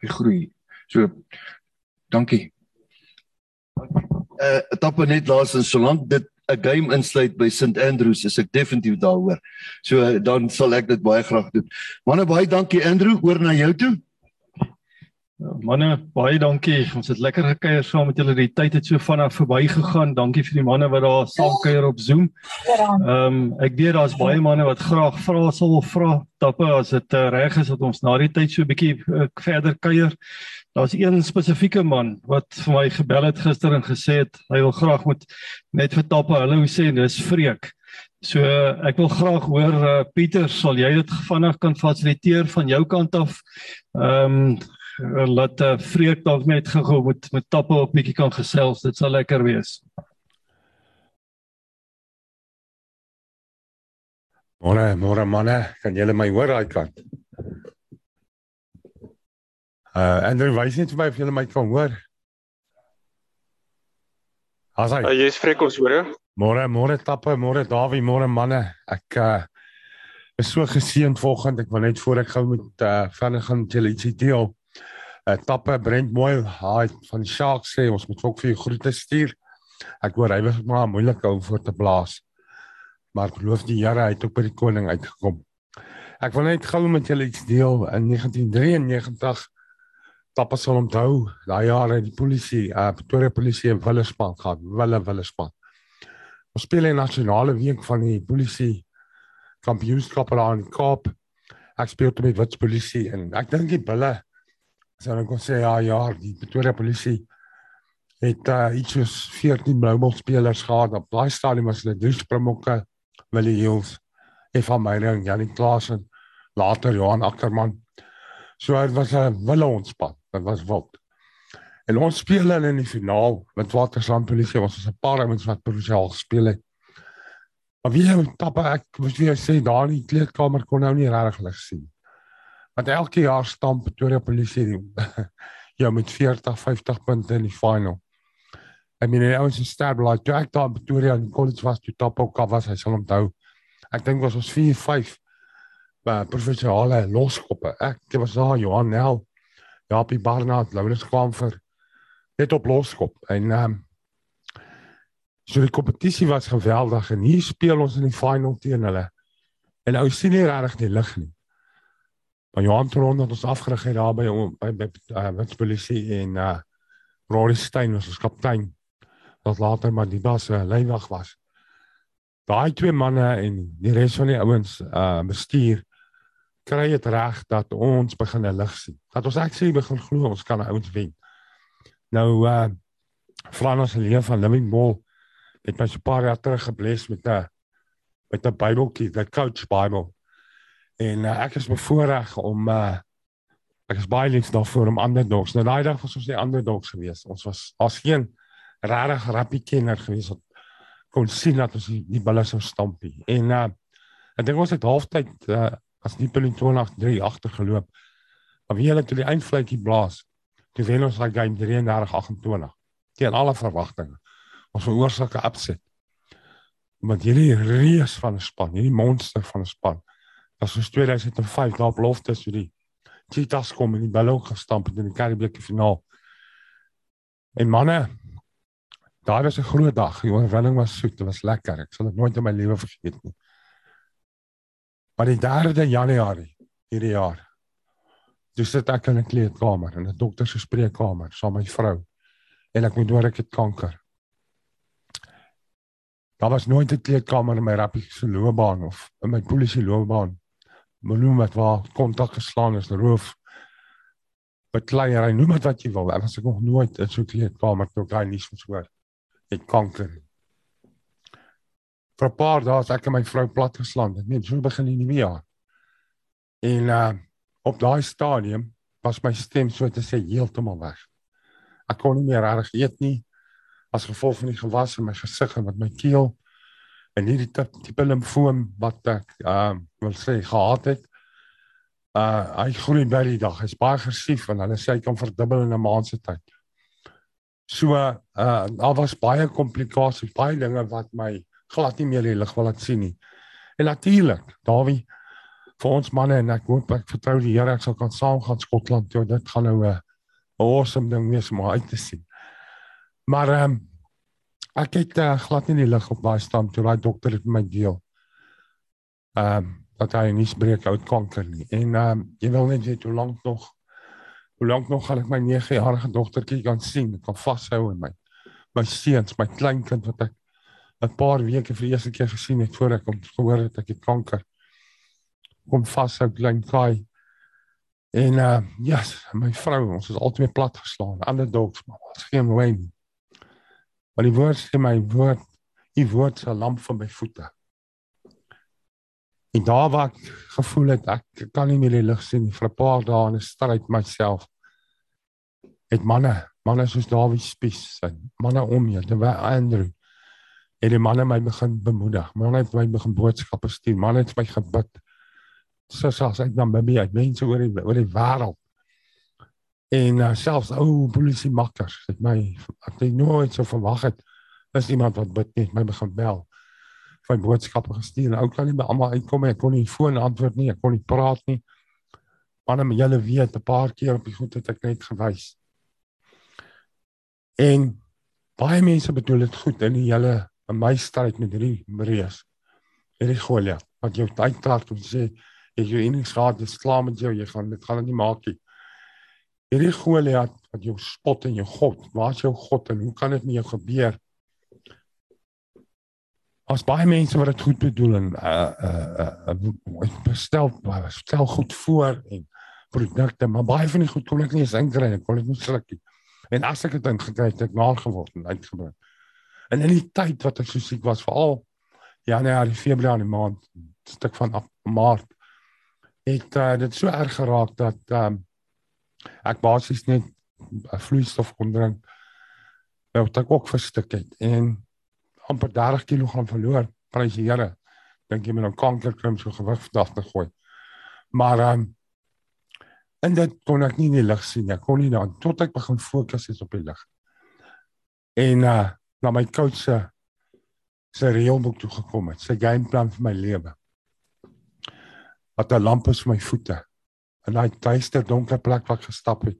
Hy groei. So dankie. Uh tappe net laas en solank dit 'n game insluit by St Andrews is ek definitief daaroor. So dan sal ek dit baie graag doen. Manne baie dankie Andrew, oor na jou toe. Manne, baie dankie. Ons het lekker gekuier saam met julle. Die tyd het so vinnig verbygegaan. Dankie vir die manne wat daar saam kuier op Zoom. Ehm um, ek weet daar's baie manne wat graag vra sal vra. Tappe as dit uh, reg is dat ons na die tyd so 'n bietjie uh, verder kuier. Daar's een spesifieke man wat vir my gebel het gister en gesê het hy wil graag met net vir Tappe hallo sê en dis Freek. So ek wil graag hoor uh, Pieter, sal jy dit vinnig kan fasiliteer van jou kant af? Ehm um, laat uh, vreek dalk net gou met met tappe op bietjie kan gesels. Dit sal lekker wees. Môre, môre manne, kan julle my hoor daai kant? Uh Andrew, wys net vir my of julle my kan hoor. Asai. Uh, Jy's vrek ons hoor. Môre, môre tappe, môre Dawie, môre manne. Ek uh is so geseënd vanoggend. Ek wil net voor ek gou met uh verder gaan met julle ietsie deel. Uh, tappe Brent mooi hy van Sharks sê ons moet ook vir jou groete stuur. Ek hoor hy was maar moeilik om voor te blaas. Maar geloof die Here hy het ook by die koning uitgekom. Ek wil net gou met julle iets deel in 1993 tappe sal onthou daai jare die polisie uh Pretoria polisie in Willerspan gehad, Wille Willerspan. Ons speel 'n nasionale week van die polisie kampioenskap daar in Kaap. Ek speel met Wits polisie en ek dink die bulle sou ek kon sê ja ja die Pretoria polisie het uh, iets soos 14 Bloubol spelers gehad. Op daai stadium was hulle drie Springbokke Willie Hills Eva Meyer Janie Klaasen later Johan Ackerman. So dit was 'n wille ontspan. Dit was wild. En ons speel in die finaal. Met Waterland polisie was ons 'n paar ouens wat provinsiaal gespeel het. Maar wie het tappe ek moet jou sê daar in die kleedkamer kon nou nie regtig lig sien Want elke jaar stamp Pretoria Polisie jou met 40, 50 punte in die final. Ek meen die ouens is like toe ek daar in Pretoria in college was toe top ook was hy sal onthou. Ek dink was ons 4, 5 by professionele loskoppe. Ek was daar Johan Nel, Japie Barnard, Laurens kwam vir net op loskop en ehm um, so die kompetisie was geweldig en hier speel ons in die final teen hulle. En ou sien nie regtig die lig nie. Maar Johan Tron het ons afgerig het daar by by by uh, Witspolisie en uh Rory Stein was ons kaptein. Wat later maar die bas uh, leiwag was. Daai twee manne en die res van die ouens uh bestuur kry dit reg dat ons begin lig sien. Dat ons actually begin glo ons kan ouens wen. Nou uh Frans Leon van Living Ball het my so 'n paar jaar terug gebless met 'n met 'n Bybeltjie, the coach Bible. En uh, ek is bevoorreg om uh ek is baie lief daarvoor om ander dogs. Nou daai dag was ons nie ander dogs gewees. Ons was as geen regtig rappie kenner gewees wat kon sien dat ons die, die balle sou stampie. En uh ek dink ons het halftyd uh as nie Pielie 23 agter geloop. Maar wie hulle toe die eindfluitjie blaas. Toe wen ons daai game 33-28 teen alle verwagtinge. Ons veroorsaak 'n upset. Want hierdie reus van 'n span, hierdie monster van 'n span as ons 2005 daar belofte so die Cheetahs kom in die Bullock gestamp in die Karibieke finaal. En manne, daai was 'n groot dag. Die oorwinning was soet, dit was lekker. Ek sal dit nooit in my lewe vergeet nie. Maar die 3de Januarie hierdie jaar. Dis dit ek in 'n kleedkamer in 'n dokter se spreekkamer saam met my vrou. En ek moet hoor ek het kanker. Daar was nooit 'n kleedkamer in my rappie se loopbaan of in my polisie loopbaan Manoem wat waar kontak geslaan is, roof. Bekleierery, noem dit wat jy wil. Ek was ek nog nooit in so 'n kleedkamer toe daai nuus moes hoor. Het kanker. vir 'n paar dae het ek en my vrou plat geslaan. Ek meen, so begin die nuwe jaar. En uh op daai stadium was my stem so te sê heeltemal weg. Ek kon nie meer reg eet nie as gevolg van die gewas in my gesig en wat my keel en hierdie tipe limfoom wat ek uh wil sê gehad het. Uh hy groei by die dag. Hy's baie aggressief en hulle sê hy kan verdubbel in 'n maand se tyd. So uh daar was baie komplikasies, baie dinge wat my glad nie meer die lig wil laat sien nie. En natuurlik, Dawie vir ons manne en ek hoop ek vertrou die Here ek sal kan saam gaan Skotland toe. Dit gaan nou 'n awesome ding wees om uit te sien. Maar ehm um, ek het uh, glad nie die lig op daai stam toe daai dokter het my deel. Ehm um, dat hy nie spreek uit kanker nie. En ehm um, jy wil net weet hoe lank nog Hoe lank nog gaan ek my 9-jarige dogtertjie kan sien? Kan vashou in my my seuns, my kleinkind wat ek 'n paar weke vir die eerste keer gesien het voor ek om gehoor het ek het kanker. Kom vashou klein Kai. En uh ja, yes, my vrou, ons is altyd plat geslaan. Ander dogs, maar ons geen wy nie. Maar die woord sê my woord, die woord se lamp vir my voete. En daar waar ek gevoel het ek kan nie meer die lig sien vir 'n paar dae in 'n stryd myself. Het manne, manne soos Dawie Spies, manne om my, terwyl Andrew en die manne my begin bemoedig. Manne het my begin boodskappe stuur. Manne het my gebid. Soos as ek dan by my mense oor die oor die wêreld. En uh, selfs ou polisie makkers het my ek het nooit so verwag het as iemand wat bid net my begin bel my boodskappe gestuur. Ou kan nie by almal uitkom nie. Ek kon nie foon antwoord nie. Ek kon nie praat nie. Maar net julle weet 'n paar keer op die goed het ek net gewys. En baie mense bedoel dit goed in die hele in my stryd met hierdie Marius. Hierdie Goliat wat jou tyd taak om sê jy jou enige gehad is klaar met jou. Jy gaan dit gaan dit nie maak nie. Hierdie Goliat wat jou spot en jou God. Waar is jou God en hoe kan dit met jou gebeur? as baie mense wat dit goed bedoel en uh uh uh bestel stel goed voor en produkte maar baie van die goed kon ek nie eens inkry ek kon dit nie sluk nie en as ek dit ingekry het ek nageword en uitgebring en in die tyd wat ek so siek was veral januarie februarie maand stuk van maart het uh, dit so erg geraak dat um, ek basies net 'n vloeistof kon drink wat ek ook verstik het en amper 30 kg verloor. Prys die Here. Dink jy met 'n kankerkrim so gewig vandag te gooi. Maar ehm um, en dit kon ek nie in die lig sien. Ek kon nie dan tot ek begin fokus het op die lig. En uh na my coach se se reëlboek toe gekom het. Sy gameplan vir my lewe. Wat 'n lamp is vir my voete. In daai duister donker plek waar ek gestap het,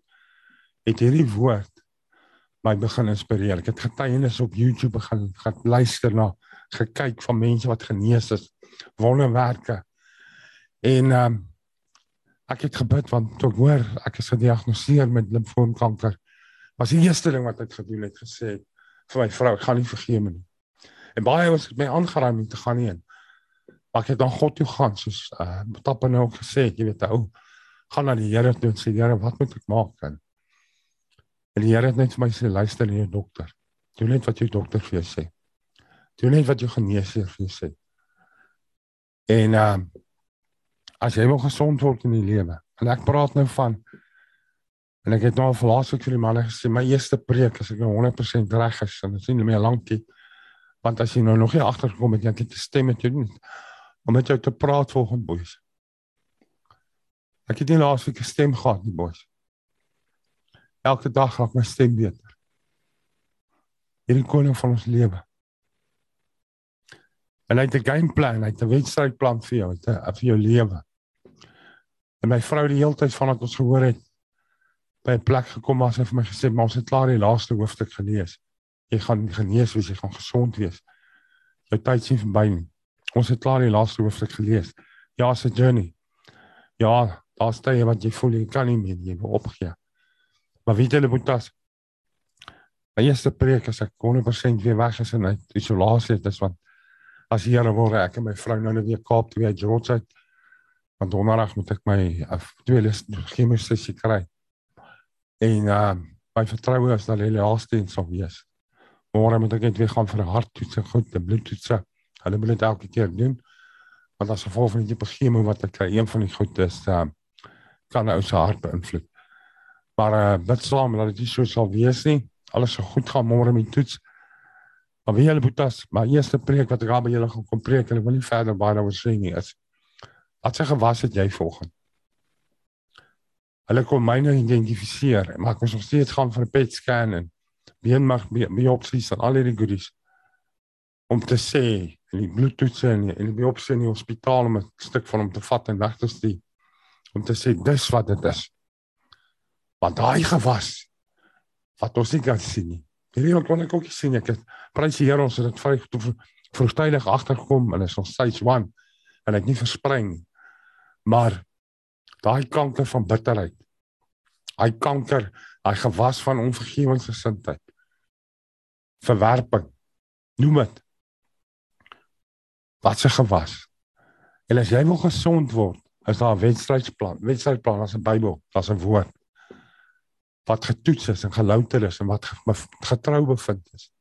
het hierdie woord my begin inspireer. Ek het getuienis op YouTube begin gaan luister na gekyk van mense wat genees is, wonderwerke. En ehm um, ek het gebid want toe ek hoor ek is gediagnoseer met limfoomkanker. Was die eerste ding wat ek gedoen het gesê vir my vrou, ek gaan nie vergeem nie. En baie het my aangeraai om te gaan heen. Maar ek het dan God toe gaan soos uh tappe nou gesê, jy weet ou, gaan na die Here toe en sê Here, wat moet ek maak dan? En die Here het net vir my sê luister na jou dokter. Doen net wat jou dokter vir jou sê. Doen net wat jou geneesheer vir jou sê. En ehm uh, as jy wil gesond word in die lewe. En ek praat nou van en ek het nou al laasweek vir die manne gesê my eerste preek as ek nou 100% reg is en dit is nie meer lankie want as jy nou nog nie agtergekom het jy het 'n stem met jou nie om met jou te praat volgens boys. Ek het nie laasweek 'n stem gehad nie boys elke dag raak my stem beter. Hierdie koning van ons lewe. En hy het 'n gameplan, hy het 'n wedstrydplan vir jou, vir jou lewe. En my vrou die hele tyd vandat ons gehoor het by 'n plek gekom was en vir my gesê, "Maar ons het klaar die laaste hoofstuk gelees. Jy gaan genees wees, jy gaan gesond wees. Jou tyd sien verby. Ons het klaar die laaste hoofstuk gelees. Ja, a journey. Ja, daar's tye wat jy voel jy kan nie meer, jy wil opgee. Maar weet julle Boetas? My eerste preek as ek 100% weer weg is en uit isolasie het is want as die Here wil ek en my vrou nou net weer Kaap toe uit George uit. Want donderdag moet ek my tweede chemiese sessie kry. En uh my vertroue is dat hulle laaste en sal wees. Môre moet ek net weer gaan vir 'n harttoets en goed, 'n bloedtoets Hulle moet dit elke keer doen. Want as gevolg van die tipe chemo wat ek kry, een van die goed is uh kan ou se hart beïnvloed. Maar uh dit slaam dat dit so sal wees nie. Alles sou goed gaan môre met toets. Maar wie julle boetas, maar eerste preek wat ek aan by julle gaan kom preek en ek wil nie verder baie daaroor sê nie is wat se gewas het jy volgens? Hulle kon myne identifiseer, maar ek moes nog steeds gaan vir 'n PET scan en been mag biopsies en al hierdie goodies om te sê en die bloedtoetse en die, en die biopsie in die hospitaal om 'n stuk van hom te vat en weg te stuur om te sê dis wat dit is. Want daai gewas wat ons nie kan sien nie. Hierdie wat kon ek ook sien ek het prys die Here ons het dit vry vroegtydig agtergekom en is ons stage 1 en ek nie versprei nie. Maar daai kanker van bitterheid. Daai kanker, daai gewas van onvergewensgesindheid. Verwerping. Noem dit. Wat se gewas? En as jy wil gesond word, is daar 'n wedstrydplan. Wedstrydplan is 'n Bybel, daar's 'n woord wat getoets is en gelouter is en wat getrou bevind is.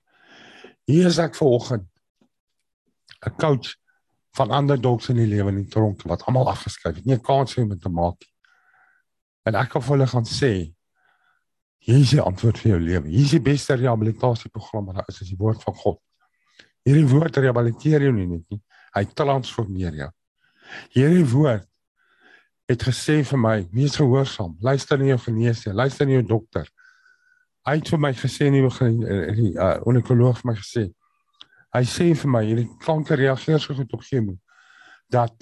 Hier is ek vanoggend 'n coach van ander dogs in die lewe in die tronk wat almal afgeskryf het. Nie 'n kans om te maak nie. En ek kan vir hulle gaan sê hier is die antwoord vir jou lewe. Hier is die beste rehabilitasieprogram wat daar is, is die woord van God. Hierdie woord rehabiliteer jou nie net nie. Hy transformeer jou. Hierdie woord het gesê vir my, wees gehoorsaam. Luister na jou geneesheer, luister na jou dokter. Hy het vir my gesê nie begin die uh, onkoloog vir my gesê. Hy sê vir my hierdie kanker reageer so goed op chemo dat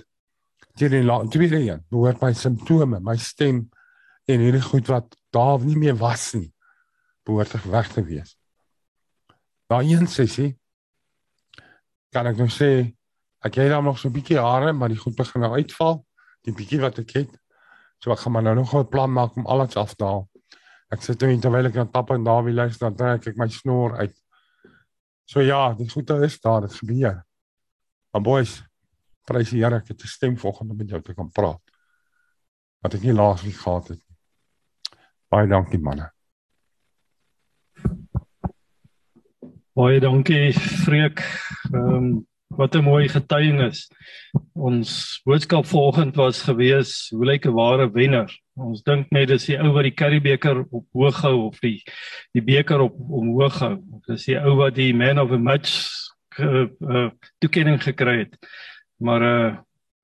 die tweede een behoort my simptome, my stem en hierdie goed wat daar nie meer was nie behoort weg te wees. Daai een sessie kan ek nou sê ek het dan nog so 'n bietjie hare, maar die goed begin nou uitval die bietjie wat ek het. So ek gaan maar nou nog 'n plan maak om alles af te haal. Ek sit toe terwyl ek aan tap en daar wie luister dan trek ek my snor uit. So ja, dit goed is daar, dit gebeur. Maar boys, prys die Here ek het 'n stem volgende met jou te kan praat. Wat ek nie laas nie gehad het. Baie dankie manne. Baie dankie Freek. Ehm um, Wat 'n mooi getuienis. Ons boodskap vanoggend was gewees, hoe lyk 'n ware wenner? Ons dink net dis die ou wat die Currybeker op hoog hou of die die beker op omhoog hou. Dis die ou wat die man of the match uh, uh, toekenning gekry het. Maar uh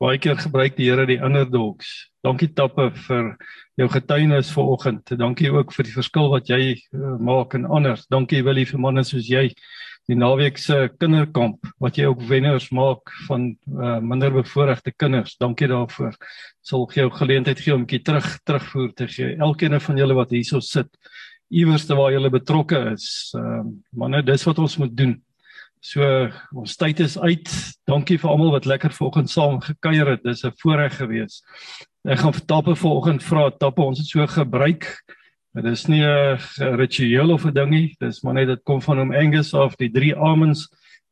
baie keer gebruik die Here die underdogs. Dankie Tappe vir jou getuienis vanoggend. Dankie ook vir die verskil wat jy uh, maak en ander. Dankie Willie vir manne soos jy die naweek se kinderkamp wat jy ook wenners maak van uh, minder bevoorregte kinders. Dankie daarvoor. Sal jou geleentheid gee om 'n bietjie terug terugvoer te gee. Elkeen van julle wat hierso sit, iewerste waar julle betrokke is. Ehm uh, manne, dis wat ons moet doen. So ons tyd is uit. Dankie vir almal wat lekker vanoggend saam gekuier het. Dis 'n voorreg gewees. Ek gaan vir Tappe vanoggend vra Tappe ons het so gebruik Dit is nie 'n ritueel of 'n dingie, dis maar net dit kom van hom Angus af die drie amens.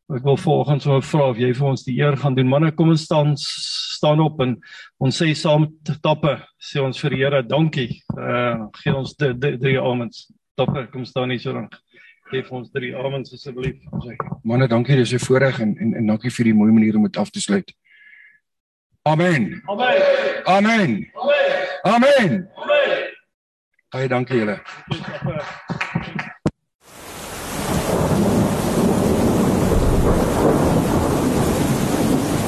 Ek wil volgens hom vra of jy vir ons die eer gaan doen. Manne, kom ons staan staan op en ons sê saam tappe, sê ons vir die Here dankie. Uh gee ons die, die drie amens. Tappe, kom staan hier so lank. Gee vir ons drie amens asseblief. Manne, dankie, dis 'n voorreg en, en en dankie vir die mooi manier om dit af te sluit. Amen. Amen. Amen. Amen. Amen. Amen. Baie dankie julle.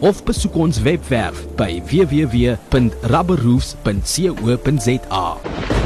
of besoek ons webwerf by www.rubberroofs.co.za.